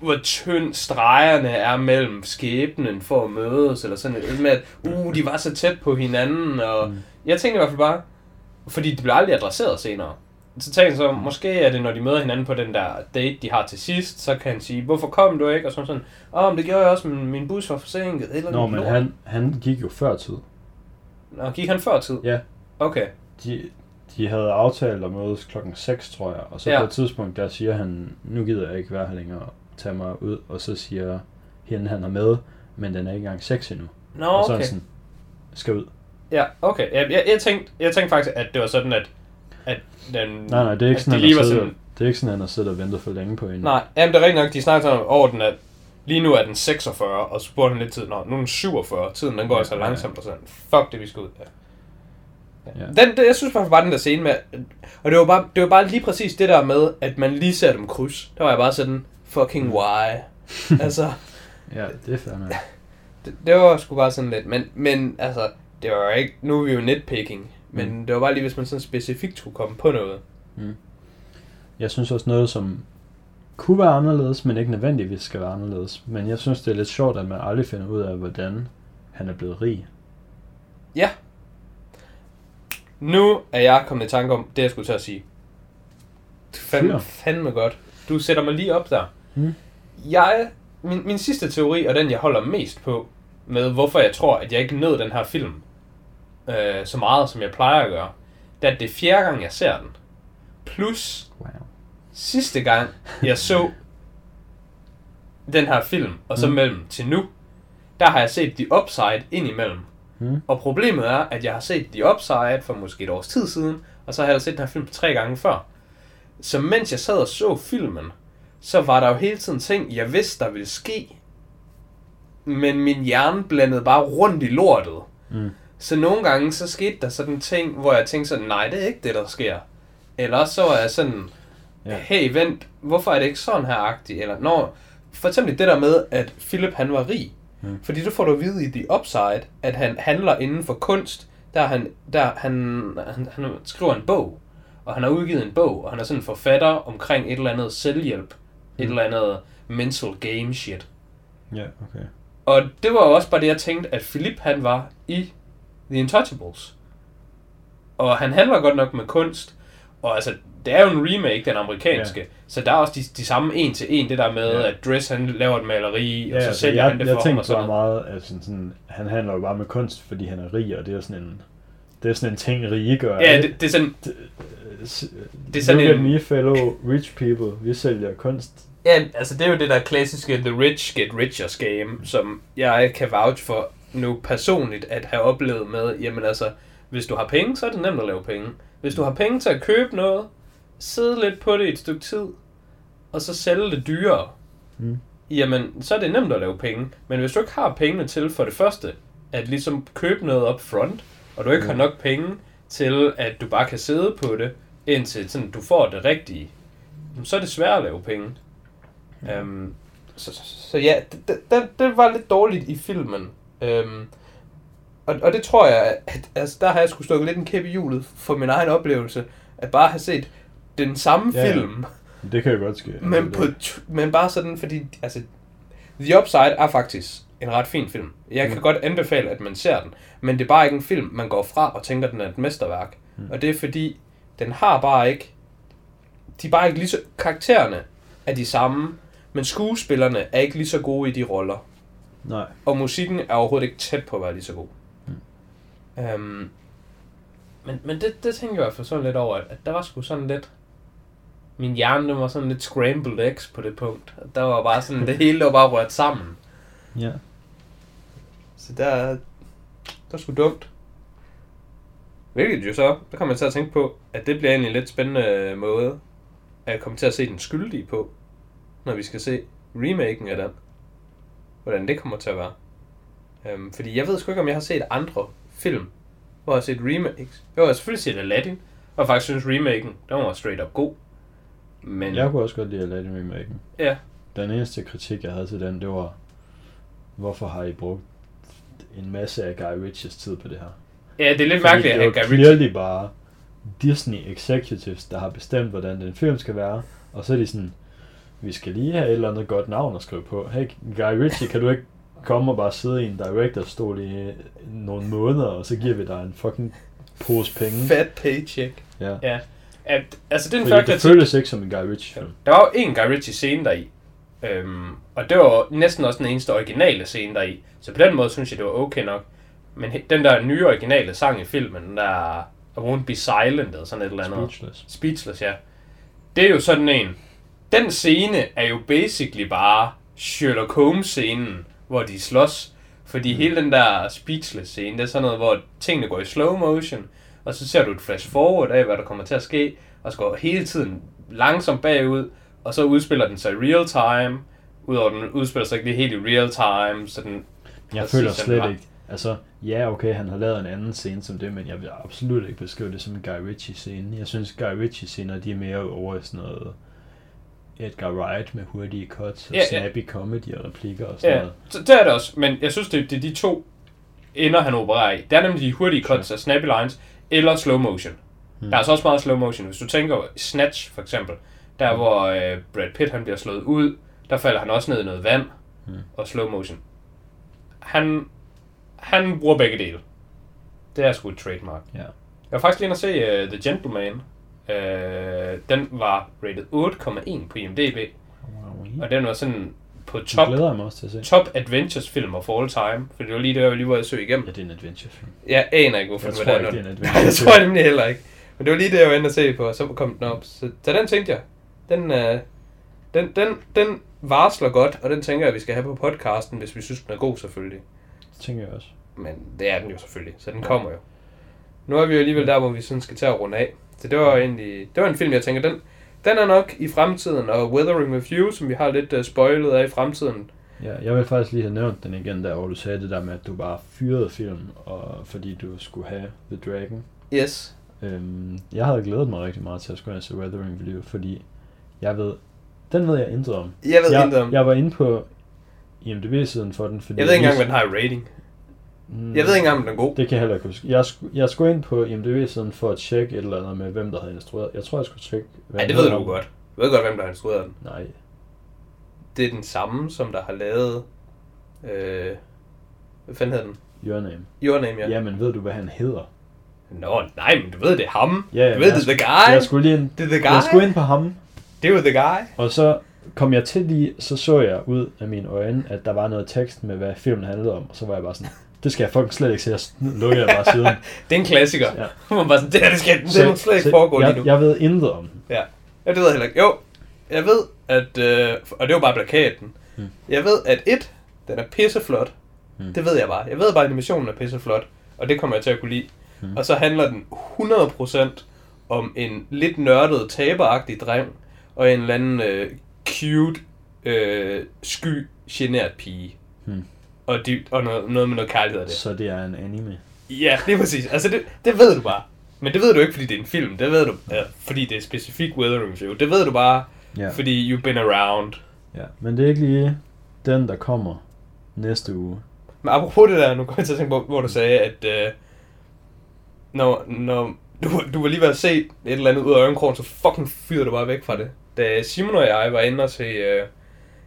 hvor tynd stregerne er mellem skæbnen for at mødes, eller sådan et med, at uh, de var så tæt på hinanden, og Mm. jeg tænkte i hvert fald bare, fordi det bliver aldrig adresseret senere. Så tænkte jeg så, måske er det, når de møder hinanden på den der date, de har til sidst, så kan han sige, hvorfor kom du ikke? Og sådan sådan, åh, oh, men det gjorde jeg også, men min bus var forsinket. Eller Nå, men lort." han, han gik jo før tid. Nå, gik han før tid? Ja. Okay. De, de havde aftalt at mødes klokken 6, tror jeg, og så Ja. på et tidspunkt, der siger han, nu gider jeg ikke være her længere, tag mig ud, og så siger hende, han er med, men den er ikke engang 6 endnu. Nå, og så okay. sådan, skal ud. Ja, okay. Jeg, jeg, jeg, tænkte, jeg tænkte faktisk, at det var sådan, at, at den... Nej, nej, det er ikke at sådan, de han var siddet, sådan, det er ikke sådan, han har siddet og ventet for længe på hende. Nej, jamen det er rigtigt nok, de snakker sådan over den, at lige nu er den 46, og så spurgte han lidt tid, nå, nu er den 47, tiden den går Ja, altså langsomt, og sådan, fuck det, vi skal ud. Ja. Ja. Den, det, jeg synes faktisk bare, den der scene med, og det var, bare, det var bare lige præcis det der med, at man lige ser dem kryds. Der var jeg bare sådan, fucking Mm. why? <laughs> altså, Ja, det er nok. det, det var sgu bare sådan lidt, men, men altså, det var jo ikke, nu er vi jo nitpicking, men Mm. det var bare lige, hvis man sådan specifikt skulle komme på noget. Jeg synes også noget, som kunne være anderledes, men ikke nødvendigvis skal være anderledes. Men jeg synes, det er lidt sjovt, at man aldrig finder ud af, hvordan han er blevet rig. Nu er jeg kommet i tanke om det, jeg skulle til at sige. Fandme, fandme godt. Du sætter mig lige op der. Mm. Jeg, min, min sidste teori, og den jeg holder mest på, med hvorfor jeg tror, at jeg ikke nød den her film øh, så meget, som jeg plejer at gøre, at det er fjerde gang, jeg ser den. Plus Wow. sidste gang, jeg så den her film, og så Mm. mellem til nu, der har jeg set The Upside ind imellem. Mm. Og problemet er, at jeg har set The Upside for måske et års tid siden, og så har jeg set den her film tre gange før. Så mens jeg sad og så filmen, så var der jo hele tiden ting, jeg vidste, der ville ske. Men min hjerne blandede bare rundt i lortet. Mm. Så nogle gange, så skete der sådan en ting, hvor jeg tænkte sådan, nej, det er ikke det, der sker. Eller så var jeg sådan, Ja. hey, vent, hvorfor er det ikke sådan her agtigt? Eller når, for eksempel det der med, at Philip han var rig. Mm. Fordi du får du at vide i The Upside, at han handler inden for kunst. Der han, der han, han, han skriver en bog, og han har udgivet en bog, og han er sådan en forfatter omkring et eller andet selvhjælp. Mm. Et eller andet mental game shit. Ja, okay. Og det var også bare det, jeg tænkte, at Philip han var i The Intouchables. Og han handler godt nok med kunst. Og altså, det er jo en remake, den amerikanske. Ja. Så der er også de, de samme en til en, det der med, Ja. ja. at Dress han laver et maleri, og så altså, sælger jeg, han det jeg for ham tænkte og sådan meget, at sådan, sådan, han handler jo bare med kunst, fordi han er rig, og det er sådan en, det er sådan en ting, rige gør. Ja, det, det er sådan, det det er sådan Look en- me, fellow rich people. Vi sælger kunst. ja, altså det er jo det der klassiske The Rich Get Richer game, som jeg kan vouch for nu personligt at have oplevet med, jamen altså, hvis du har penge, så er det nemt at lave penge. Hvis du har penge til at købe noget, sidde lidt på det i et stykke tid, og så sælge det dyrere, Mm. jamen, så er det nemt at lave penge. Men hvis du ikke har pengene til, for det første, at ligesom købe noget up front, og du ikke Mm. har nok penge til, at du bare kan sidde på det, indtil sådan, du får det rigtige, så er det svært at lave penge. Ja. Um, så, så, så ja, det, det, det, det var lidt dårligt i filmen. Um, og, og det tror jeg, at altså, der har jeg skulle stukket lidt en kæp i hjulet for min egen oplevelse, at bare have set den samme Ja, ja. film, Det kan jo godt ske. men, på, men bare sådan, fordi altså, The Upside er faktisk en ret fin film. Jeg kan Mm. godt anbefale, at man ser den, men det er bare ikke en film, man går fra og tænker, at den er et mesterværk. Mm. Og det er fordi, den har bare ikke, de er bare ikke lige så, karaktererne er de samme, men skuespillerne er ikke lige så gode i de roller. Nej. Og musikken er overhovedet ikke tæt på at være lige så god. Mm. Um, men men det, det tænker jeg fald sådan lidt over, at, der var sgu sådan lidt... Min hjerne den var sådan lidt scrambled eggs på det punkt. Der var bare sådan, det <laughs> hele var bare rørt sammen. Ja. Så der, det var sgu dumt. Hvilket jo så, der kommer jeg til at tænke på, at det bliver egentlig en lidt spændende måde, at komme til at se den skyldige på, når vi skal se remaken af den. Hvordan det kommer til at være. Øhm, fordi jeg ved sgu ikke, om jeg har set andre film, hvor jeg har set remakes. Jo, jeg har selvfølgelig set Aladdin, og faktisk synes remaken, den var straight up god. Men Jeg kunne også godt lide Aladdin remaken. ja, Den eneste kritik, jeg havde til den, det var, hvorfor har I brugt en masse af Guy Ritchies tid på det her? ja, det er lidt Fordi mærkeligt, det er at Guy Ritchie... clearly bare Disney executives, der har bestemt, hvordan den film skal være. Og så er de sådan, vi skal lige have et eller andet godt navn at skrive på. Hey, Guy Ritchie, kan du ikke komme og bare sidde i en directorstol i øh, nogle måneder, og så giver vi dig en fucking pose penge. Fat paycheck. Ja. Ja. At, altså, det er en Fordi det kritik. føles ikke som en Guy Ritchie film. Der var jo en Guy Ritchie scene deri. Øhm, og det var næsten også den eneste originale scene deri. Så på den måde synes jeg, det var okay nok. Men den der nye originale sang i filmen, den der I Won't Be Silent, eller sådan et eller andet. Speechless. Speechless, ja. Det er jo sådan en... Den scene er jo basically bare Sherlock Holmes-scenen, hvor de slås. Fordi mm. hele den der Speechless-scene, det er sådan noget, hvor tingene går i slow motion, og så ser du et flash forward af, hvad der kommer til at ske, og så går hele tiden langsomt bagud, og så udspiller den sig i real time, udover den udspiller sig ikke lige helt i real time, så den Jeg Præcis, føler slet var. ikke... Altså, ja, okay, han har lavet en anden scene som det, men jeg vil absolut ikke beskrive det som en Guy Ritchie-scene. Jeg synes, Guy Ritchie-scener, de er mere over i sådan noget Edgar Wright med hurtige cuts og Ja, ja. snappy comedy og replikker og sådan Ja, noget. så det er det også, men jeg synes, det, det er de to ender, han opererer i. Det er nemlig de hurtige cuts af snappy lines, eller slow motion. Hmm. Der er altså også meget slow motion. Hvis du tænker Snatch, for eksempel, der Mm. hvor øh, Brad Pitt han bliver slået ud, der falder han også ned i noget vand, Hmm. og slow motion. Han, han bruger begge dele. Det er sgu et trademark. Ja. Jeg var faktisk lige inde at se uh, The Gentleman. Uh, den var rated 8,1 på IMDb, og den var sådan på top glæder jeg mig også til at se. top adventures film of all time. For det var lige det, jeg lige var at søge igennem. Ja, det er en adventure film. Jeg aner ikke, hvorfor Jeg det tror var ikke, der. det er en <laughs> Nej, adventure det tror jeg nemlig heller ikke. Men det var lige det, jeg var inde og se på, og så kom den op. Så, så den tænkte jeg, den, øh, den, den, den varsler godt, og den tænker jeg, vi skal have på podcasten, hvis vi synes, den er god selvfølgelig. Det tænker jeg også. Men det er den jo selvfølgelig, så den kommer jo. Nu er vi jo alligevel der, hvor vi sådan skal til at runde af. Så det var egentlig, det var en film, jeg tænker, den, den er nok i fremtiden, og Weathering with You, som vi har lidt uh, spoilet af i fremtiden. Ja, jeg vil faktisk lige have nævnt den igen der, hvor du sagde det der med, at du bare fyrede filmen, og fordi du skulle have The Dragon. Yes. Øhm, jeg havde glædet mig rigtig meget til at skulle have se Weathering with You, fordi jeg ved, den ved jeg intet om. Jeg ved jeg, intet om. Jeg var inde på IMDb-siden for den, fordi... Jeg ved ikke engang, hvad den har i rating. Mm, Jeg ved ikke engang, om den er god. Det kan jeg heller ikke huske. Jeg, sk- jeg skulle ind på IMDb-siden for at tjekke et eller andet med, hvem der havde instrueret. Jeg tror, jeg skulle tjekke... hvad Ja, det ved du godt. Du ved godt, hvem der har instrueret den. Nej. Det er den samme, som der har lavet... Øh, hvad fanden hedder den? Your Name. Your Name, ja. Ja. Jamen, ved du, hvad han hedder? Nå, nej, men du ved, det er ham. Ja, du ved, det er the guy. Jeg skulle lige ind, Det er the guy. jeg skulle ind på ham, Det er jo the guy. og så kom jeg til lige, så så jeg ud af mine øjne, at der var noget tekst med, hvad filmen handlede om, og så var jeg bare sådan, det skal jeg fucking slet ikke se, jeg lukkede jeg bare siden. <laughs> Det er en klassiker. Ja. <laughs> Man bare sådan, det her, det skal det må slet ikke foregå lige jeg, nu. jeg ved intet om den. Ja. ja, det ved jeg heller ikke. Jo, jeg ved, at... Øh, og det var bare plakaten. Mm. Jeg ved, at et, den er pisseflot. Mm. Det ved jeg bare. Jeg ved bare, at animationen er pisseflot. Og det kommer jeg til at kunne lide. Mm. Og så handler den 100% om en lidt nørdet, taberagtig dreng. Og en eller anden øh, cute, øh, sky, genert pige. Mm. Og, de, og noget, noget med noget kærlighed af det. Så det er en anime. Ja, det er præcis. Altså, det, det ved du bare. Men det ved du ikke, fordi det er en film. Det ved du, ja, fordi det er specifikt Weathering View. Det ved du bare, Ja. fordi you've been around. ja. Men det er ikke lige den, der kommer næste uge. Men apropos det der, nu kommer jeg til at tænke på, hvor du sagde, at øh, når, når du, du var lige ved at se et eller andet ud af øjenkrogen, så fucking fyrede du bare væk fra det. Da Simon og jeg var inde og se øh,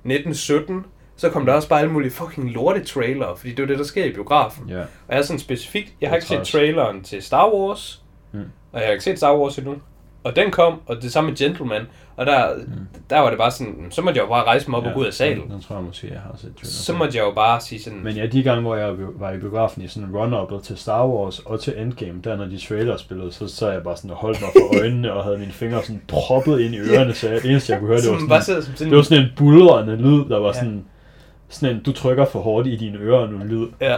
1917, så kom der også bare alle mulige fucking lorte trailer, fordi det er jo det, der sker i biografen. Ja. Og jeg er sådan specifikt, jeg har ikke set traileren til Star Wars, Mm. og jeg har ikke set Star Wars endnu. Og den kom, og det samme med Gentleman, og der, mm. der var det bare sådan, så måtte jeg jo bare rejse mig op og gå ud af salen. Den, den tror jeg måske, jeg har set trailer Så måtte jeg jo bare sige sådan, Men ja, de gange, hvor jeg var i biografen i sådan en run-up til Star Wars og til Endgame, der når de trailer spillede, så så jeg bare sådan og holdt mig for øjnene og havde mine fingre sådan proppet ind i ørerne, så jeg, det eneste jeg kunne høre, det var bare sådan, sådan, det var sådan en bulrende lyd, der var Ja. sådan, sådan en, du trykker for hårdt i dine ører nu lyd. Ja.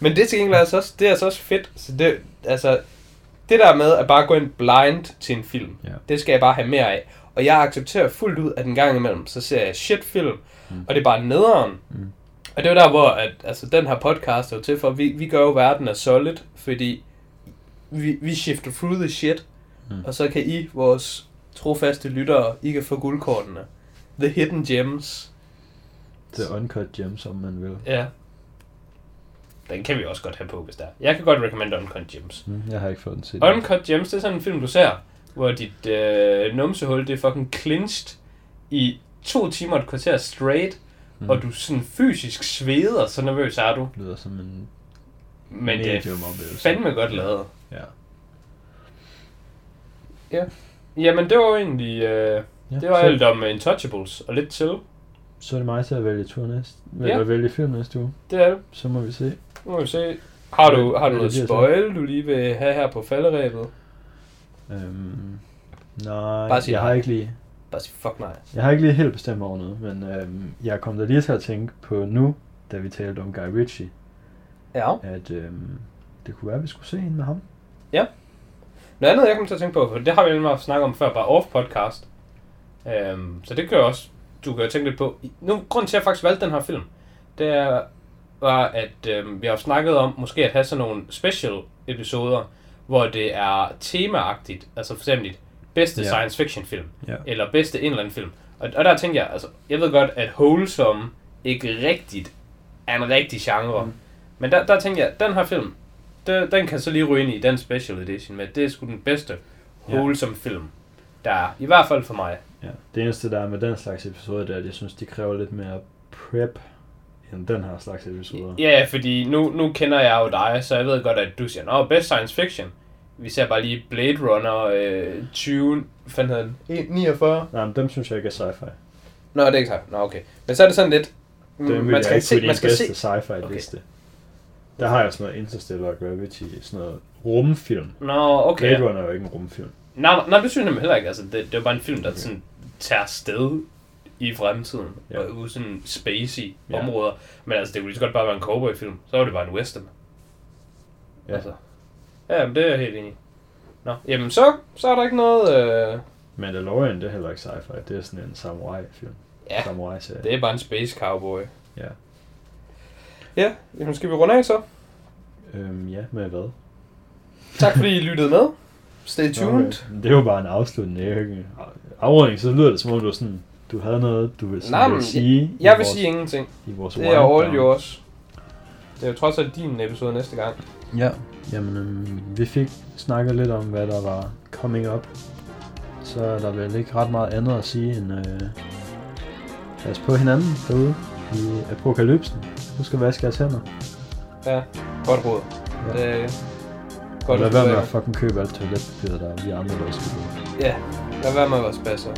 Men det til gengæld er altså også, det er altså også fedt. Så det, altså, det der med at bare gå ind blind til en film, Ja. det skal jeg bare have mere af. Og jeg accepterer fuldt ud, at en gang imellem, så ser jeg shit-film, mm. og det er bare nederen. Mm. Og det er der, hvor at, altså, den her podcast er jo til for, vi, vi gør jo verden af solid, fordi vi, vi shifter through the shit, Mm. og så kan I, vores trofaste lyttere, I kan få guldkortene. The hidden gems. The uncut gems, om man vil. Ja. Den kan vi også godt have på, hvis der er. Jeg kan godt recommend Uncut Gems. Mm, jeg har ikke fået den set. Uncut Gems, det er sådan en film, du ser, hvor dit øh, numsehul, det er fucking clinched i to timer og et kvarter straight, mm. og du sådan fysisk sveder, så nervøs er du. lyder som en Men det er fandme godt lavet. Ja. Jamen, det var egentlig... Øh, ja. det var så, alt om Intouchables og lidt til. Så er det mig til at vælge tur næste, Ja. ja. vælge film næste uge. Det er det. Så må vi se. Nu må vi se. Har du, har du Ja, noget spoil, du lige vil have her på falderæbet? Øhm, nej, Bare sig jeg har nej. ikke lige Bare sig fuck nej. Jeg har ikke lige helt bestemt over noget, men øhm, jeg kom da lige til at tænke på nu, da vi talte om Guy Ritchie, Ja. at øhm, det kunne være, at vi skulle se en med ham. Noget andet, jeg kommer til at tænke på, for det har vi nemlig snakket om før, bare off-podcast. Øhm, så det kan jo også, du kan jo tænke lidt på. Nu, grunden til, at jeg faktisk valgte den her film, det er, var, at øhm, vi har snakket om måske at have sådan nogle special episoder, hvor det er temaagtigt, altså for eksempel bedste Ja. science fiction film, Ja. eller bedste en eller anden film. Og, og der tænker jeg, altså, jeg ved godt, at Wholesome ikke rigtigt er en rigtig genre. Mm. Men der, der tænker jeg, den her film, den, den kan så lige ryge ind i den special edition med, det er sgu den bedste. Wholesome film, der er, i hvert fald for mig. Ja. Det eneste, der er med den slags episoder, det er, at jeg synes, de kræver lidt mere prep, end den her slags episoder. Ja, fordi nu, nu kender jeg jo dig, så jeg ved godt, at du siger, Nå, best science fiction. Vi ser bare lige Blade Runner øh, 20, hvad fanden hedder den? 49? Nej, men dem synes jeg ikke er sci-fi. Nå, det er ikke så. Nå, okay. Men så er det sådan lidt, mm, Dem vil man jeg skal ikke se, man skal bedste se. sci-fi Okay. liste. Der har jeg sådan noget Interstellar Gravity, sådan noget rumfilm. Nå, okay. Blade Runner er jo ikke en rumfilm. Nej, nej, det synes jeg nemlig heller ikke. Altså, det, det er jo bare en film, der sådan tager sted i fremtiden, Ja. og ude sådan spacey Ja. områder. Men altså, det kunne lige så godt bare være en cowboy-film. Så var det bare en western. Ja. Altså. Ja, men det er jeg helt enig i. Nå, jamen så, så er der ikke noget... Øh... Mandalorian, det er heller ikke sci-fi. Det er sådan en samurai-film. Ja, Samurai-serie. det er bare en space cowboy. Ja. Ja, jamen skal vi runde af så? Øhm, ja, med hvad? Tak fordi I lyttede med. Stay tuned. Okay. Det jo bare en afslutning. Det er jo ikke afrunding, så lyder det som om, du, sådan, du havde noget, du vil, Nej, men sige. i Jeg vil vores, sige ingenting. i vores Det er all yours. Det er jo trods alt din episode næste gang. Ja, jamen øhm, vi fik snakket lidt om, hvad der var coming up. Så er der vel ikke ret meget andet at sige end øh, pas på hinanden derude i apokalypsen. Husk at vaske jeres hænder. Ja, godt råd. Ja. Det godt lad at være med at fucking købe alt toiletpapir, der er vi andre, der skal bruge. Ja, lad være med at være spasser.